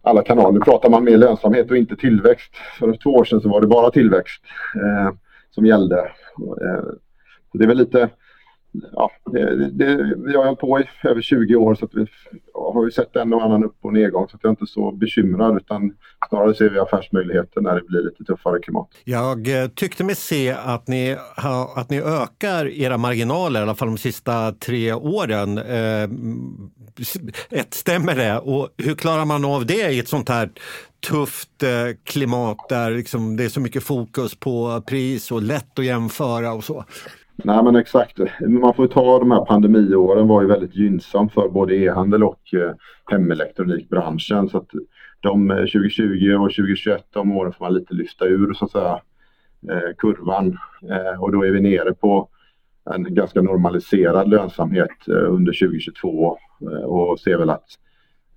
alla kanaler. Nu pratar man mer lönsamhet och inte tillväxt. För två år sedan så var det bara tillväxt eh, som gällde. Eh, det är väl lite ja, det, det, vi har hållit på i över 20 år så att vi har ju sett en och annan upp och nedgång så att jag är inte så bekymrad utan snarare ser vi affärsmöjligheter när det blir lite tuffare klimat. Jag eh, tyckte mig se att ni, att ni ökar era marginaler, i alla fall de sista tre åren. Eh, ett, stämmer det? Och hur klarar man av det i ett sånt här tufft eh, klimat där liksom det är så mycket fokus på pris och lätt att jämföra och så? Nej men exakt. Man får ta de här pandemiåren var ju väldigt gynnsamt för både e-handel och eh, hemelektronikbranschen. Så att de eh, 2020 och 2021, de åren får man lite lyfta ur så att säga eh, kurvan. Och då är vi nere på en ganska normaliserad lönsamhet under 2022 och ser väl att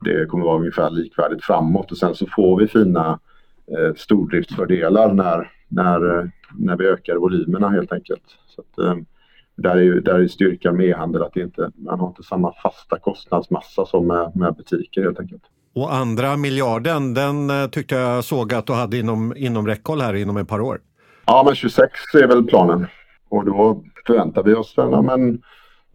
det kommer vara ungefär likvärdigt framåt och sen så får vi fina stordriftsfördelar när, när, när vi ökar volymerna helt enkelt. Så att, eh, där är ju där är styrkan med e-handel att inte, man har inte samma fasta kostnadsmassa som med, med butiker helt enkelt. Och andra miljarden, den eh, tyckte jag såg att du hade inom, inom räckhåll här inom ett par år. Ja, men 26 är väl planen. Och då förväntar vi oss men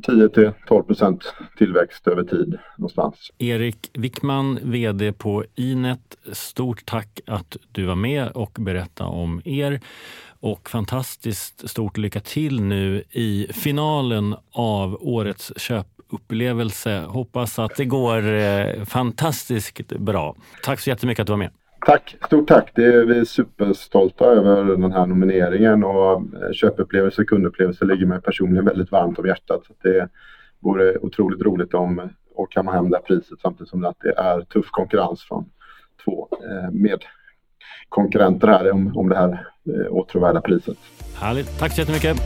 10 till 12 procent tillväxt över tid någonstans. Erik Wickman, VD på Inet. Stort tack att du var med och berättade om er. Och fantastiskt stort lycka till nu i finalen av årets köpupplevelse. Hoppas att det går eh, fantastiskt bra. Tack så jättemycket att du var med. Tack, stort tack. Det är, vi är superstolta över den här nomineringen och eh, köpupplevelse och kundupplevelse ligger mig personligen väldigt varmt om hjärtat. Så det vore otroligt roligt om eh, att kamma hem det här priset samtidigt som det är tuff konkurrens från två eh, medkonkurrenter här om, om det här åtråvärda priset. Härligt. Tack så jättemycket.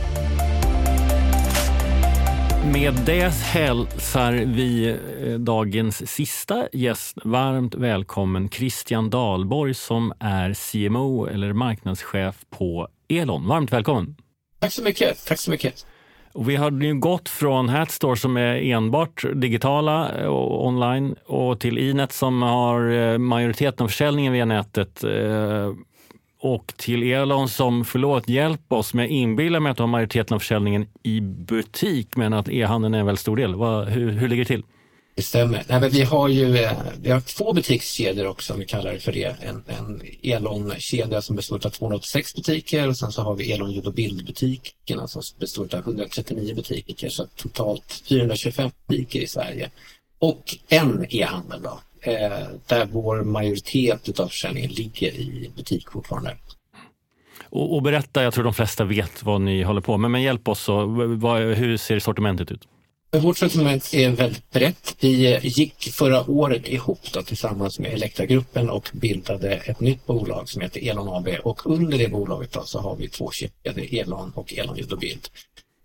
Med det hälsar vi eh, dagens sista gäst varmt välkommen Christian Dahlborg som är CMO eller marknadschef på Elon. Varmt välkommen! Tack så mycket! Tack så mycket! Och vi har nu gått från Hatstore som är enbart digitala och online och till Inet som har eh, majoriteten av försäljningen via nätet eh, och till Elon som, förlåt, hjälp oss, men jag inbillar mig att du har majoriteten av försäljningen i butik, men att e-handeln är en väldigt stor del. Vad, hur, hur ligger det till? Det stämmer. Nej, men vi har ju eh, vi har två butikskedjor också, om vi kallar det för det. En, en Elon-kedja som består av 286 butiker och sen så har vi Elon ljud och bildbutikerna som består av 139 butiker, så totalt 425 butiker i Sverige. Och en e-handel då, eh, där vår majoritet av försäljningen ligger i butik fortfarande. Och, och, berätta, jag tror de flesta vet vad ni håller på med, men hjälp oss. Så, vad, hur ser sortimentet ut? Vårt sortiment är väldigt brett. Vi gick förra året ihop då, tillsammans med Elektragruppen och bildade ett nytt bolag som heter Elon AB och under det bolaget då, så har vi två kedjor, Elon och Elon Ljud och Bild.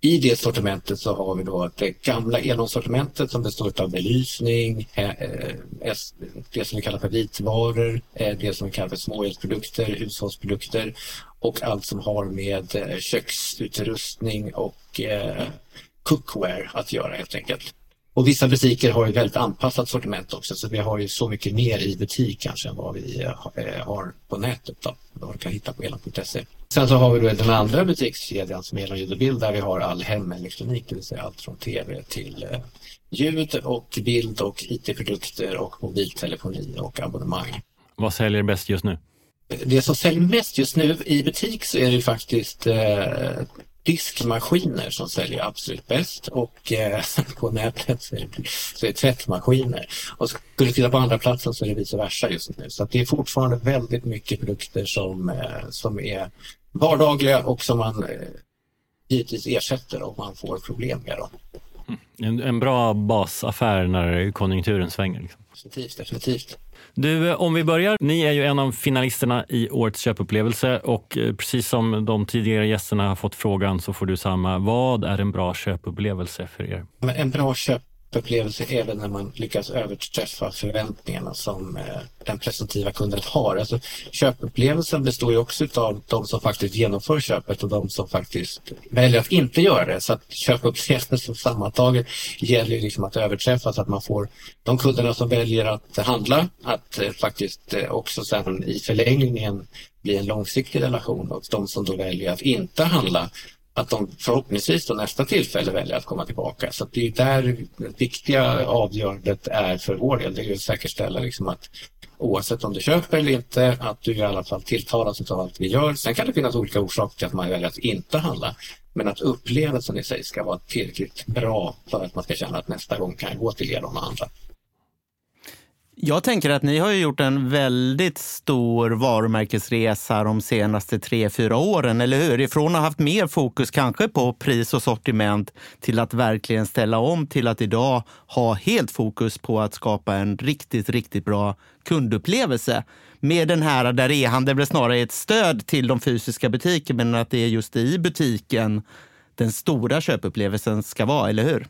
I det sortimentet så har vi då det gamla elomsortimentet som består av belysning, eh, eh, det som vi kallar för vitvaror, eh, det som vi kallar för småelsprodukter, hushållsprodukter och allt som har med köksutrustning och cookware att göra helt enkelt. Och vissa butiker har ju väldigt anpassat sortiment också så vi har ju så mycket mer i butik kanske än vad vi har på nätet då, vad du kan hitta på elan.se. Sen så har vi då den andra butikskedjan som är Elan Ljud och Bild där vi har all hemelektronik, det vill säga allt från tv till eh, ljud och bild och IT-produkter och mobiltelefoni och abonnemang. Vad säljer bäst just nu? Det som säljer mest just nu i butik så är det faktiskt eh, diskmaskiner som säljer absolut bäst och eh, på nätet så är, det, så är det tvättmaskiner. Och skulle du titta på andra platsen så är det vice versa just nu. Så det är fortfarande väldigt mycket produkter som, eh, som är vardagliga och som man eh, givetvis ersätter om man får problem med dem. En, en bra basaffär när konjunkturen svänger. Liksom. Definitivt, definitivt. Du, eh, om vi börjar. Ni är ju en av finalisterna i årets köpupplevelse och eh, precis som de tidigare gästerna har fått frågan så får du samma. Vad är en bra köpupplevelse för er? En bra köp upplevelse även när man lyckas överträffa förväntningarna som eh, den presumtiva kunden har. Alltså, köpupplevelsen består ju också av de som faktiskt genomför köpet och de som faktiskt väljer att inte göra det. Så att köpupplevelsen sammantaget gäller liksom att överträffa så att man får de kunderna som väljer att handla att eh, faktiskt eh, också sen i förlängningen bli en långsiktig relation och de som då väljer att inte handla att de förhoppningsvis då nästa tillfälle väljer att komma tillbaka. Så det är där det viktiga avgörandet är för vår del. Det är att säkerställa liksom att oavsett om du köper eller inte, att du i alla fall tilltalas av allt vi gör. Sen kan det finnas olika orsaker till att man väljer att inte handla. Men att upplevelsen i sig ska vara tillräckligt bra för att man ska känna att nästa gång kan jag gå till er och handla. Jag tänker att ni har gjort en väldigt stor varumärkesresa de senaste tre, fyra åren, eller hur? Ifrån att ha haft mer fokus kanske på pris och sortiment till att verkligen ställa om till att idag ha helt fokus på att skapa en riktigt, riktigt bra kundupplevelse. Med den här där e-handel blir snarare ett stöd till de fysiska butikerna, men att det är just i butiken den stora köpupplevelsen ska vara, eller hur?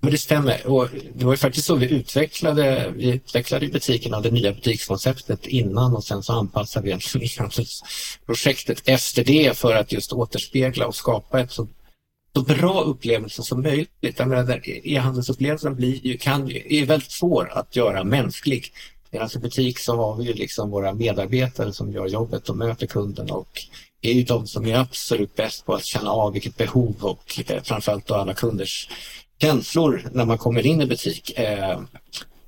Men det stämmer. Och det var ju faktiskt så vi utvecklade, vi utvecklade butikerna, det nya butikskonceptet innan och sen så anpassade vi projektet efter det för att just återspegla och skapa ett så, så bra upplevelse som möjligt. E-handelsupplevelsen blir ju, kan, är väldigt svår att göra mänsklig. Medan alltså i butik så har vi ju liksom våra medarbetare som gör jobbet och möter kunden och är ju de som är absolut bäst på att känna av vilket behov och eh, framförallt då alla kunders känslor när man kommer in i butik. Eh,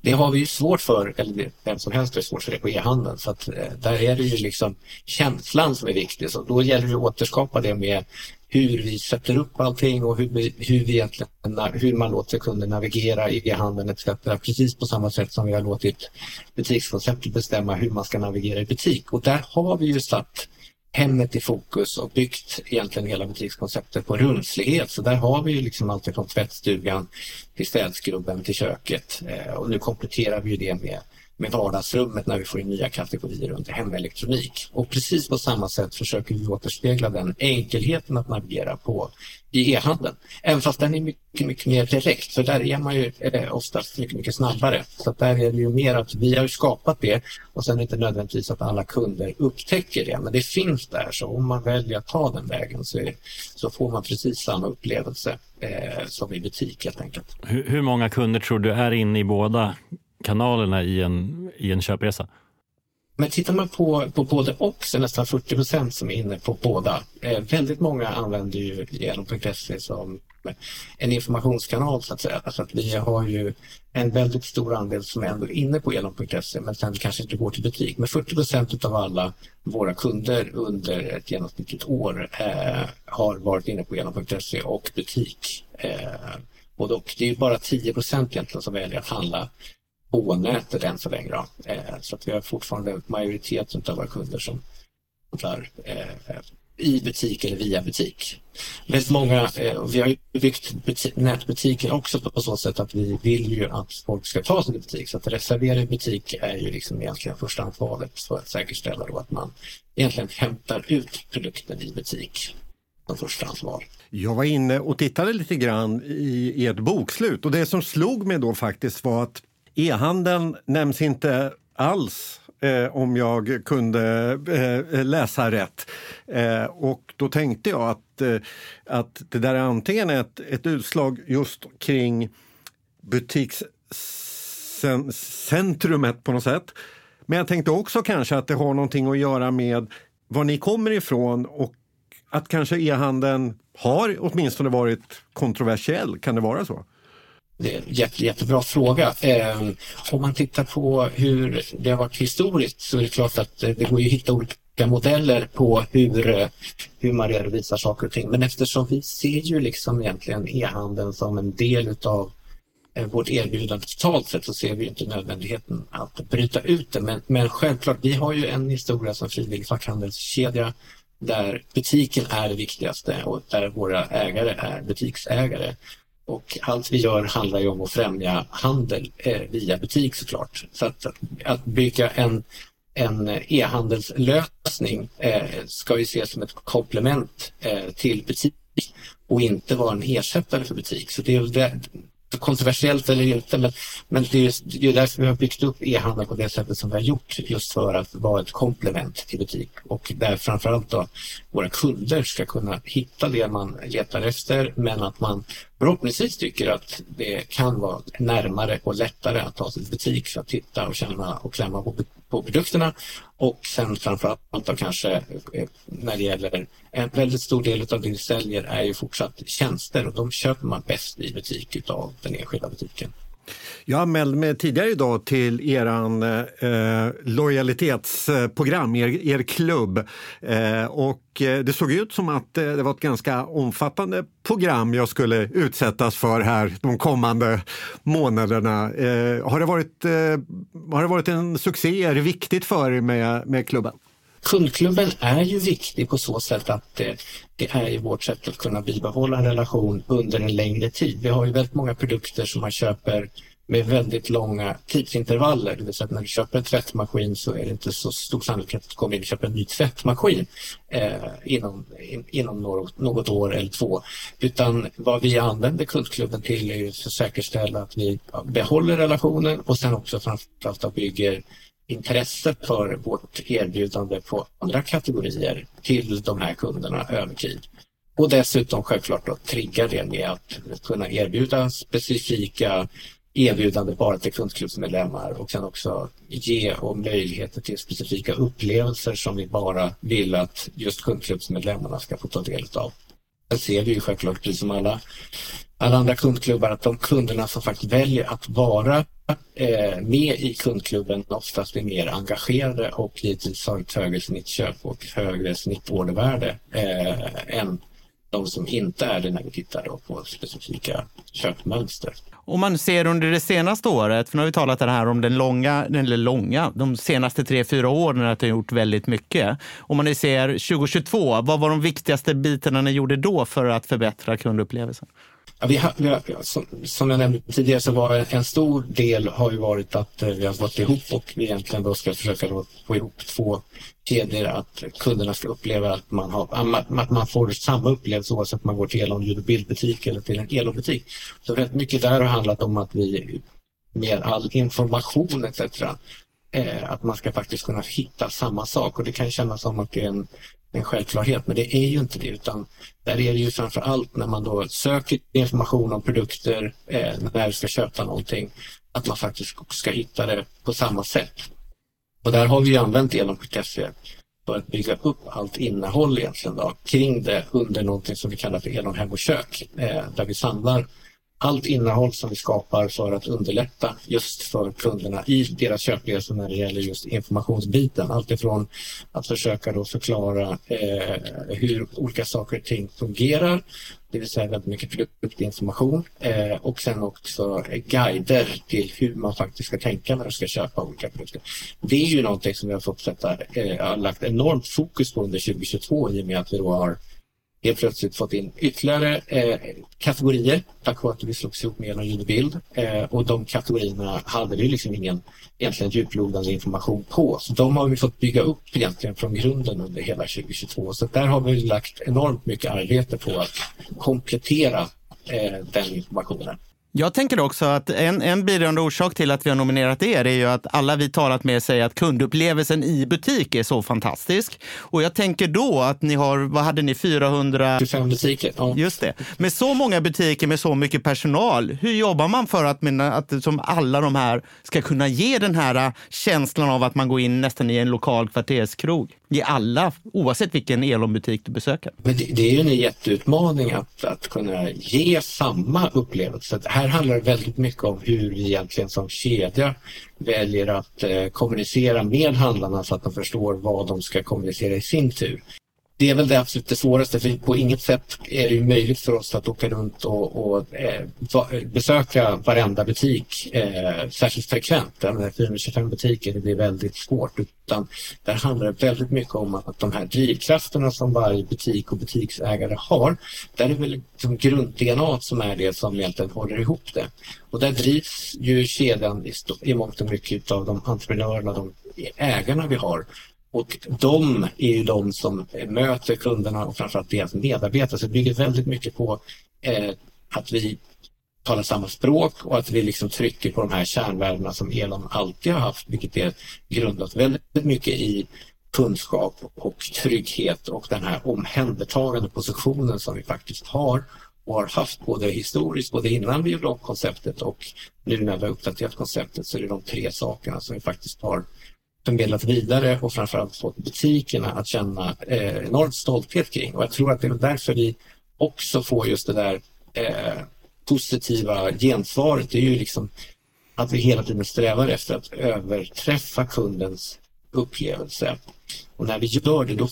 det har vi ju svårt för, eller vem som helst har svårt för det på e-handeln. Så att, eh, där är det ju liksom känslan som är viktig. Så då gäller det att återskapa det med hur vi sätter upp allting och hur, vi, hur, vi egentligen, hur man låter kunden navigera i e-handeln etc. Precis på samma sätt som vi har låtit butikskonceptet bestämma hur man ska navigera i butik. Och där har vi ju satt hemmet i fokus och byggt egentligen hela butikskonceptet på rumslighet. Så där har vi ju liksom allt från tvättstugan till städskrubben till köket. Eh, och nu kompletterar vi det med med vardagsrummet när vi får in nya kategorier under hemelektronik. Och precis på samma sätt försöker vi återspegla den enkelheten att navigera på i e-handeln. Även fast den är mycket, mycket mer direkt, för där är man ju eh, oftast mycket, mycket snabbare. Så där är det ju mer att vi har skapat det och sen är det inte nödvändigtvis att alla kunder upptäcker det, men det finns där. Så om man väljer att ta den vägen så, är, så får man precis samma upplevelse eh, som i butik helt enkelt. Hur, hur många kunder tror du är inne i båda kanalerna i en, i en köpresa? Men tittar man på, på både och så är nästan 40 procent som är inne på båda. Eh, väldigt många använder ju genom.se som en informationskanal så att säga. Alltså att vi har ju en väldigt stor andel som är ändå inne på elon.se men sen kanske inte går till butik. Men 40 procent av alla våra kunder under ett genomsnittligt år eh, har varit inne på elon.se och butik. Eh, och dock, det är bara 10 procent egentligen som väljer att handla på nätet än så länge. Eh, så att vi har fortfarande majoriteten av våra kunder som handlar eh, i butik eller via butik. Väldigt många, eh, vi har byggt nätbutiken också på så sätt att vi vill ju att folk ska ta sig till butik. Så att reservera i butik är ju liksom egentligen förstahandsvalet för att säkerställa då att man egentligen hämtar ut produkten i butik som förstahandsval. Jag var inne och tittade lite grann i ert bokslut och det som slog mig då faktiskt var att E-handeln nämns inte alls eh, om jag kunde eh, läsa rätt. Eh, och då tänkte jag att, eh, att det där är antingen ett, ett utslag just kring butikscentrumet på något sätt. Men jag tänkte också kanske att det har någonting att göra med var ni kommer ifrån och att kanske e-handeln har åtminstone varit kontroversiell. Kan det vara så? Det är en jätte, jättebra fråga. Eh, om man tittar på hur det har varit historiskt så är det klart att eh, det går att hitta olika modeller på hur, eh, hur man redovisar saker och ting. Men eftersom vi ser ju liksom egentligen e-handeln som en del utav eh, vårt erbjudande totalt sett så ser vi inte nödvändigheten att bryta ut det. Men, men självklart, vi har ju en historia som frivillig fackhandelskedja där butiken är det viktigaste och där våra ägare är butiksägare. Och allt vi gör handlar ju om att främja handel eh, via butik såklart. Så att, att bygga en, en e-handelslösning eh, ska ju ses som ett komplement eh, till butik och inte vara en ersättare för butik. Så det är det, kontroversiellt eller inte, men, men det är ju därför vi har byggt upp e-handel på det sättet som vi har gjort, just för att vara ett komplement till butik och där framförallt då våra kunder ska kunna hitta det man letar efter, men att man förhoppningsvis tycker att det kan vara närmare och lättare att ta sig till butik för att titta och känna och klämma på, på produkterna. Och sen framförallt då kanske eh, när det gäller en väldigt stor del av det vi säljer är ju fortsatt tjänster och de köper man bäst i butik utav den enskilda butiken. Jag anmälde mig tidigare idag till er eh, lojalitetsprogram, er, er klubb. Eh, och eh, det såg ut som att eh, det var ett ganska omfattande program jag skulle utsättas för här de kommande månaderna. Eh, har, det varit, eh, har det varit en succé? Är det viktigt för er med, med klubben? Kundklubben är ju viktig på så sätt att det, det är vårt sätt att kunna bibehålla en relation under en längre tid. Vi har ju väldigt många produkter som man köper med väldigt långa tidsintervaller. Det vill säga att när du köper en tvättmaskin så är det inte så stor sannolikhet att du kommer in och köper en ny tvättmaskin eh, inom, in, inom något, något, år eller två. Utan vad vi använder kundklubben till är att säkerställa att vi behåller relationen och sen också framförallt att bygger intresse för vårt erbjudande på andra kategorier till de här kunderna över tid. Och dessutom självklart att trigga det med att kunna erbjuda specifika erbjudande bara till kundklubbsmedlemmar och sen också ge och möjligheter till specifika upplevelser som vi bara vill att just kundklubbsmedlemmarna ska få ta del av. Sen ser vi ju självklart, precis som alla, alla andra kundklubbar, att de kunderna som faktiskt väljer att vara eh, med i kundklubben oftast blir mer engagerade och givetvis har ett högre snittköp och högre snittordervärde eh, än de som inte är det när vi tittar på specifika köpmönster. Om man ser under det senaste året, för nu har vi talat här om den långa, eller långa, de senaste tre, fyra åren att det har gjort väldigt mycket. Om man nu ser 2022, vad var de viktigaste bitarna ni gjorde då för att förbättra kundupplevelsen? Ja, vi har, vi har, som, som, jag nämnde tidigare så var en stor del har ju varit att eh, vi har gått ihop och vi egentligen då ska försöka då få ihop två kedjor att kunderna ska uppleva att man, har, att man får samma upplevelse oavsett om man går till en ljud och bildbutik eller till en elobutik. Så rätt mycket där har handlat om att vi med all information etc. Eh, att man ska faktiskt kunna hitta samma sak och det kan kännas som att det är en en självklarhet, men det är ju inte det utan där är det ju framför allt när man då söker information om produkter, eh, när du ska köpa någonting, att man faktiskt ska hitta det på samma sätt. Och där har vi använt Elon.se för att bygga upp allt innehåll egentligen då, kring det under någonting som vi kallar för Elon Hem och Kök, eh, där vi samlar allt innehåll som vi skapar för att underlätta just för kunderna i deras köpresa när det gäller just informationsbiten. Alltifrån att försöka då förklara eh, hur olika saker och ting fungerar, det vill säga väldigt mycket produktinformation eh, och sen också guider till hur man faktiskt ska tänka när man ska köpa olika produkter. Det är ju någonting som vi har fått sätta, eh, har lagt enormt fokus på under 2022 i och med att vi då har helt plötsligt fått in ytterligare eh, kategorier tack vare att vi slogs ihop med en bild. Eh, och de kategorierna hade vi liksom ingen egentligen djuplodande information på. Så de har vi fått bygga upp egentligen från grunden under hela 2022. Så där har vi lagt enormt mycket arbete på att komplettera eh, den informationen. Jag tänker också att en, en bidragande orsak till att vi har nominerat er är ju att alla vi talat med säger att kundupplevelsen i butik är så fantastisk. Och jag tänker då att ni har, vad hade ni, 400? 25 butiker. Ja. Just det. Med så många butiker med så mycket personal, hur jobbar man för att, att som alla de här ska kunna ge den här känslan av att man går in nästan i en lokal kvarterskrog? Ge alla, oavsett vilken Elon-butik du besöker. Men det, det är ju en jätteutmaning att, att kunna ge samma upplevelse. Här handlar det väldigt mycket om hur vi egentligen som kedja väljer att eh, kommunicera med handlarna så att de förstår vad de ska kommunicera i sin tur det är väl det absolut det svåraste för på inget sätt är det möjligt för oss att åka runt och, och eh, besöka varenda butik eh, särskilt frekvent. 425 butiker det blir väldigt svårt utan där handlar det väldigt mycket om att de här drivkrafterna som varje butik och butiksägare har, där är det väl liksom grund-DNA som är det som egentligen håller ihop det. Och där drivs ju kedjan i, i mångt och mycket av de entreprenörerna, de ägarna vi har och de är ju de som möter kunderna och framförallt deras medarbetare. Så det bygger väldigt mycket på eh, att vi talar samma språk och att vi liksom trycker på de här kärnvärdena som Elon alltid har haft, vilket är grundat väldigt mycket i kunskap och trygghet och den här omhändertagande positionen som vi faktiskt har och har haft både historiskt, både innan vi gjorde om konceptet och nu när vi har uppdaterat konceptet så är det de tre sakerna som vi faktiskt har förmedlat vidare och framförallt fått butikerna att känna eh, enormt stolthet kring. Och jag tror att det är därför vi också får just det där eh, positiva gensvaret. Det är ju liksom att vi hela tiden strävar efter att överträffa kundens upplevelse. Och när vi gör det, då,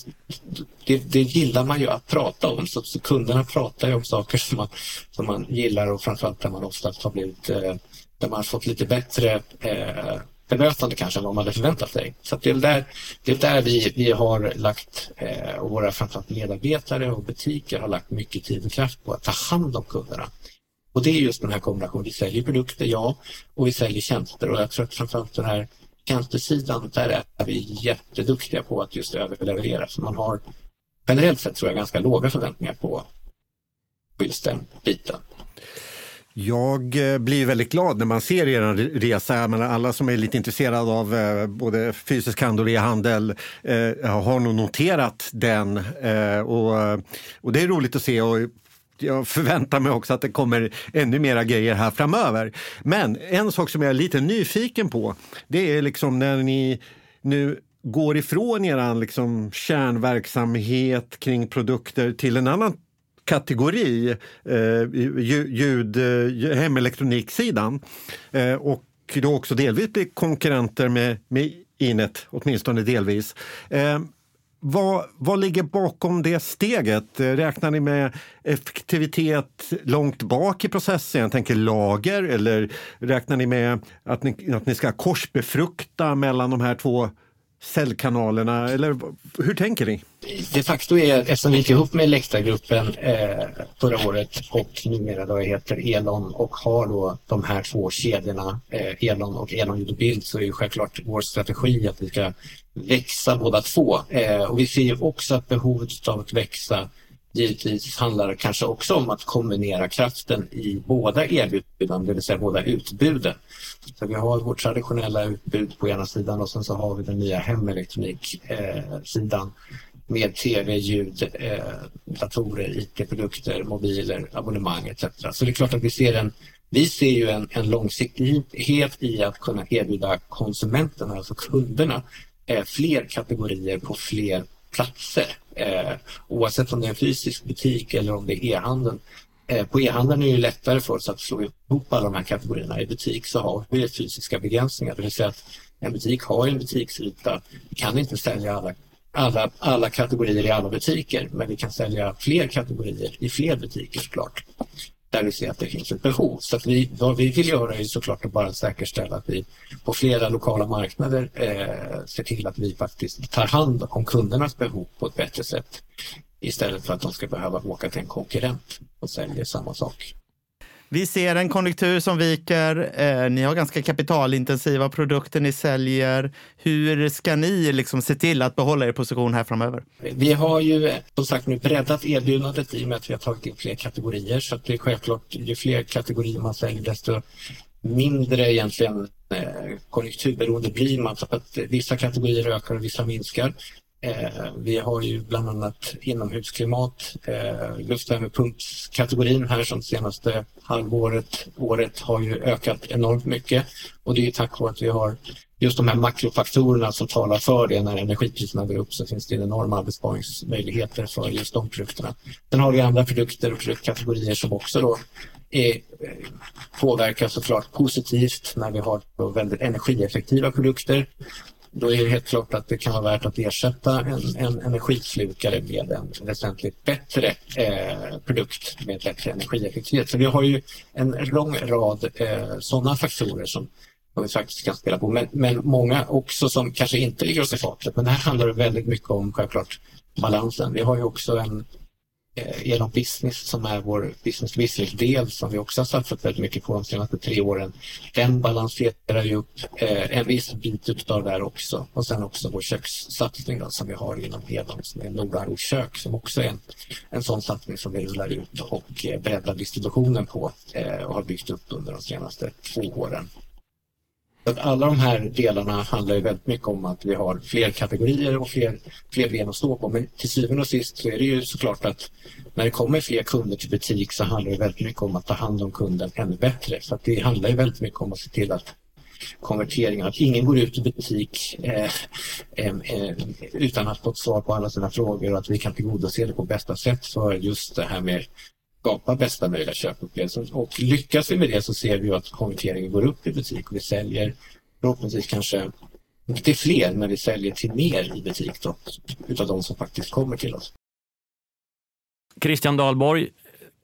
det, det gillar man ju att prata om. Så, så kunderna pratar ju om saker som man, som man gillar och framförallt där man oftast har blivit, eh, där man har fått lite bättre eh, bemötande kanske än vad man hade förväntat sig. Så det är där, det är där vi, vi har lagt, eh, och våra framförallt medarbetare och butiker har lagt mycket tid och kraft på att ta hand om kunderna. Och det är just den här kombinationen. Vi säljer produkter, ja, och vi säljer tjänster. Och jag tror att framförallt den här tjänstesidan, där är vi jätteduktiga på att just överleverera. Så man har generellt sett tror jag ganska låga förväntningar på just den biten. Jag eh, blir väldigt glad när man ser er resa. alla som är lite intresserade av eh, både fysisk handel och e-handel eh, har nog noterat den. Och, och det är roligt att se. Och jag förväntar mig också att det kommer ännu mera grejer här framöver. Men en sak som jag är lite nyfiken på, det är liksom när ni nu går ifrån er liksom kärnverksamhet kring produkter till en annan kategori, eh, ljud, eh, hemelektroniksidan. Eh, och då också delvis blir konkurrenter med, med Inet, åtminstone delvis. Eh, vad, vad ligger bakom det steget? Eh, räknar ni med effektivitet långt bak i processen? Jag tänker lager eller räknar ni med att ni, att ni ska korsbefrukta mellan de här två cellkanalerna? Eller hur tänker ni? De facto är, eftersom vi gick ihop med Elektragruppen eh, förra året och numera då heter Elon och har då de här två kedjorna, eh, Elon och Elon Ljud Bild, så är ju självklart vår strategi att vi ska växa båda två. Eh, och vi ser ju också att behovet av att växa givetvis handlar det kanske också om att kombinera kraften i båda erbjudanden, det vill säga båda utbuden. Så vi har vårt traditionella utbud på ena sidan och sen så har vi den nya hemelektroniksidan med tv, ljud, eh, datorer, IT-produkter, mobiler, abonnemang etc. Så det är klart att vi ser en vi ser ju en, en långsiktighet i att kunna erbjuda konsumenterna, alltså kunderna, eh, fler kategorier på fler platser. Eh, oavsett om det är en fysisk butik eller om det är e-handeln. Eh, på e-handeln är det lättare för oss att slå ihop alla de här kategorierna. I butik så har vi fysiska begränsningar, det vill säga att en butik har en butiksyta. Vi kan inte sälja alla, alla, alla kategorier i alla butiker, men vi kan sälja fler kategorier i fler butiker såklart där vi ser att det finns ett behov. Så att vi, vad vi vill göra är såklart att bara säkerställa att vi på flera lokala marknader eh, ser till att vi faktiskt tar hand om kundernas behov på ett bättre sätt istället för att de ska behöva åka till en konkurrent och sälja samma sak. Vi ser en konjunktur som viker. Eh, ni har ganska kapitalintensiva produkter ni säljer. Hur ska ni liksom se till att behålla er position här framöver? Vi har ju som sagt nu breddat erbjudandet i och med att vi har tagit in fler kategorier. Så att det är självklart, ju fler kategorier man säljer desto mindre egentligen eh, konjunkturberoende blir man. Så att vissa kategorier ökar och vissa minskar. Eh, vi har ju bland annat inomhusklimat, eh, luftvärmepumpskategorin här som senaste halvåret, året har ju ökat enormt mycket och det är tack vare att vi har just de här makrofaktorerna som talar för det. När energipriserna går upp så finns det enorma besparingsmöjligheter för just de produkterna. Sen har vi andra produkter och produktkategorier som också då är, påverkar påverkas såklart positivt när vi har väldigt energieffektiva produkter då är det helt klart att det kan vara värt att ersätta en, en energislukare med en väsentligt bättre eh, produkt med bättre energieffektivitet. Så vi har ju en lång rad eh, sådana faktorer som, som vi faktiskt kan spela på. Men, men många också som kanske inte ligger oss i fatet. Men det här handlar väldigt mycket om självklart balansen. Vi har ju också en Eh, genom Business som är vår business business-del som vi också har satsat väldigt mycket på de senaste tre åren. Den balanserar ju upp eh, en viss bit av det här också. Och sen också vår kökssatsning då, som vi har inom Elon som är Nordaro kök som också är en, en sån satsning som vi rullar ut och eh, breddar distributionen på eh, och har byggt upp under de senaste två åren. Att alla de här delarna handlar ju väldigt mycket om att vi har fler kategorier och fler, fler ben att stå på. Men till syvende och sist så är det ju såklart att när det kommer fler kunder till butik så handlar det väldigt mycket om att ta hand om kunden ännu bättre. Så att det handlar ju väldigt mycket om att se till att konverteringen, att ingen går ut i butik eh, eh, eh, utan att få ett svar på alla sina frågor och att vi kan tillgodose det på bästa sätt för just det här med skapa bästa möjliga köpupplevelse. Och lyckas vi med det så ser vi att konverteringen går upp i butik och vi säljer förhoppningsvis kanske inte fler, men vi säljer till mer i butik då, utav de som faktiskt kommer till oss. Christian Dahlborg,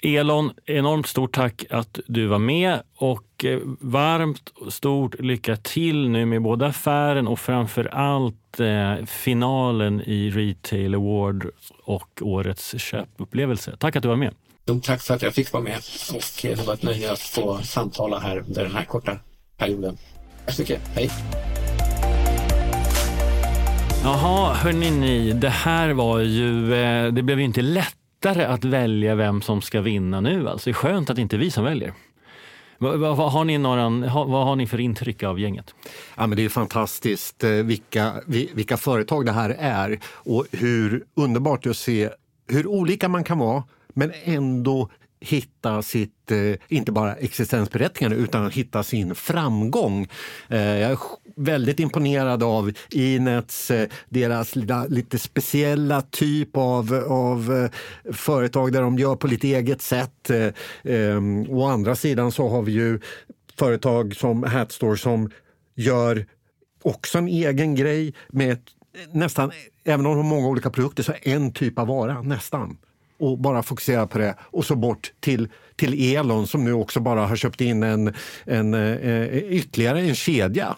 Elon, enormt stort tack att du var med och eh, varmt varmt stort lycka till nu med både affären och framför allt eh, finalen i Retail Award och årets köpupplevelse. Tack att du var med. Stort tack för att jag fick vara med och eh, det var ett nöje att få samtala här under den här korta perioden. Tack så mycket. Hej! Jaha, hörni ni, det här var ju, eh, det blev ju inte lättare att välja vem som ska vinna nu. Alltså, det är skönt att det inte är vi som väljer. Vad, vad, har ni några, vad har ni för intryck av gänget? Ja, men det är fantastiskt eh, vilka, vilka företag det här är och hur underbart att se hur olika man kan vara men ändå hitta sitt, eh, inte bara existensberättigande, utan hitta sin framgång. Eh, jag är väldigt imponerad av Inets, eh, deras lite speciella typ av, av företag där de gör på lite eget sätt. Ehm, å andra sidan så har vi ju företag som Hatstore som gör också en egen grej med nästan, även om de har många olika produkter, så en typ av vara, nästan och bara fokusera på det och så bort till, till Elon som nu också bara har köpt in en, en, en ytterligare en kedja.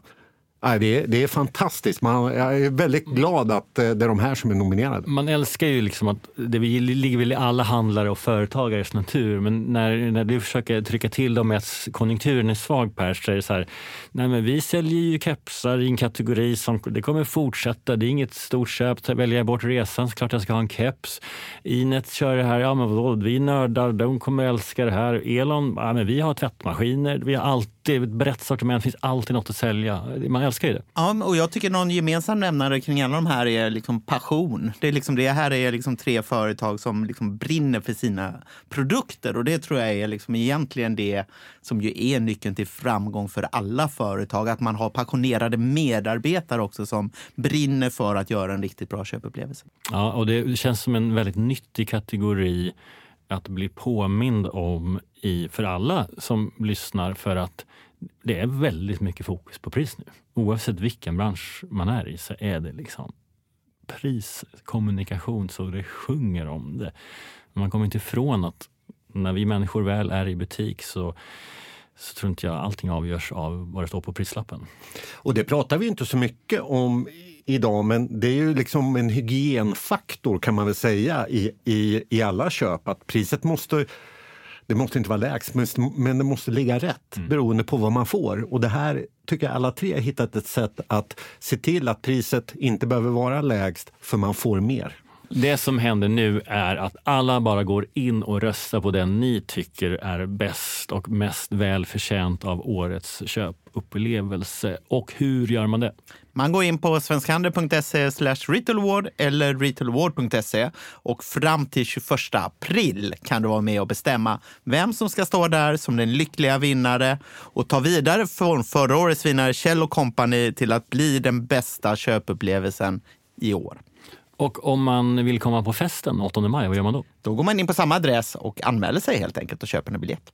Nej, det, är, det är fantastiskt. Man, jag är väldigt glad att eh, det är de här som är nominerade. Man älskar ju liksom att det ligger väl i alla handlare och företagares natur. Men när, när du försöker trycka till dem med att konjunkturen är svag Per, så är det så här. Nej, men vi säljer ju kepsar i en kategori som det kommer fortsätta. Det är inget stort köp. Väljer jag bort resan så klart jag ska ha en keps. Inet kör det här. Ja, men vadå? Vi nördar. De kommer älska det här. Elon. Ja, men vi har tvättmaskiner. Vi har alltid ett brett sortiment, det finns alltid något att sälja. Man älskar ju det. Ja, och jag tycker någon gemensam nämnare kring alla de här är liksom passion. Det, är liksom, det här är liksom tre företag som liksom brinner för sina produkter och det tror jag är liksom egentligen det som ju är nyckeln till framgång för alla företag. Att man har passionerade medarbetare också som brinner för att göra en riktigt bra köpupplevelse. Ja, och det känns som en väldigt nyttig kategori att bli påmind om i, för alla som lyssnar för att det är väldigt mycket fokus på pris nu. Oavsett vilken bransch man är i så är det liksom priskommunikation så det sjunger om det. Man kommer inte ifrån att när vi människor väl är i butik så så tror inte jag allting avgörs av vad det står på prislappen. Och det pratar vi inte så mycket om idag men det är ju liksom en hygienfaktor kan man väl säga i, i, i alla köp att priset måste det måste inte vara lägst, men det måste ligga rätt mm. beroende på vad man får. Och det här tycker jag alla tre har hittat ett sätt att se till att priset inte behöver vara lägst, för man får mer. Det som händer nu är att alla bara går in och röstar på den ni tycker är bäst och mest välförtjänt av årets köpupplevelse. Och hur gör man det? Man går in på svenskhandel.se retailaward eller retailaward.se och fram till 21 april kan du vara med och bestämma vem som ska stå där som den lyckliga vinnare och ta vidare från förra årets vinnare Kjell Company till att bli den bästa köpupplevelsen i år. Och om man vill komma på festen 8 maj, vad gör man då? Då går man in på samma adress och anmäler sig helt enkelt och köper en biljett.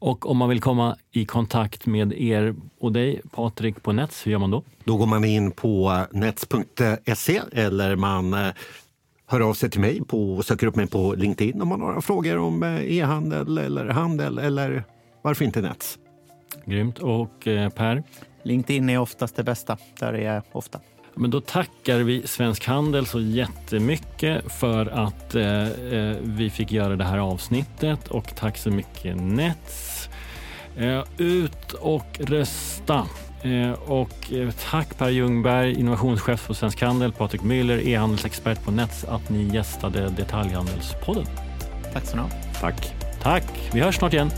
Och om man vill komma i kontakt med er och dig, Patrik, på Nets, hur gör man då? Då går man in på nets.se eller man eh, hör av sig till mig och söker upp mig på LinkedIn om man har några frågor om eh, e-handel eller handel eller varför inte Nets. Grymt. Och eh, Per? LinkedIn är oftast det bästa. Där är jag ofta. Men då tackar vi Svensk Handel så jättemycket för att eh, eh, vi fick göra det här avsnittet och tack så mycket Nets. Eh, ut och rösta. Eh, och eh, tack Per Ljungberg, innovationschef på Svensk Handel, Patrik Müller, e-handelsexpert på Nets, att ni gästade Detaljhandelspodden. Tack så mycket. Tack. Tack. Vi hörs snart igen.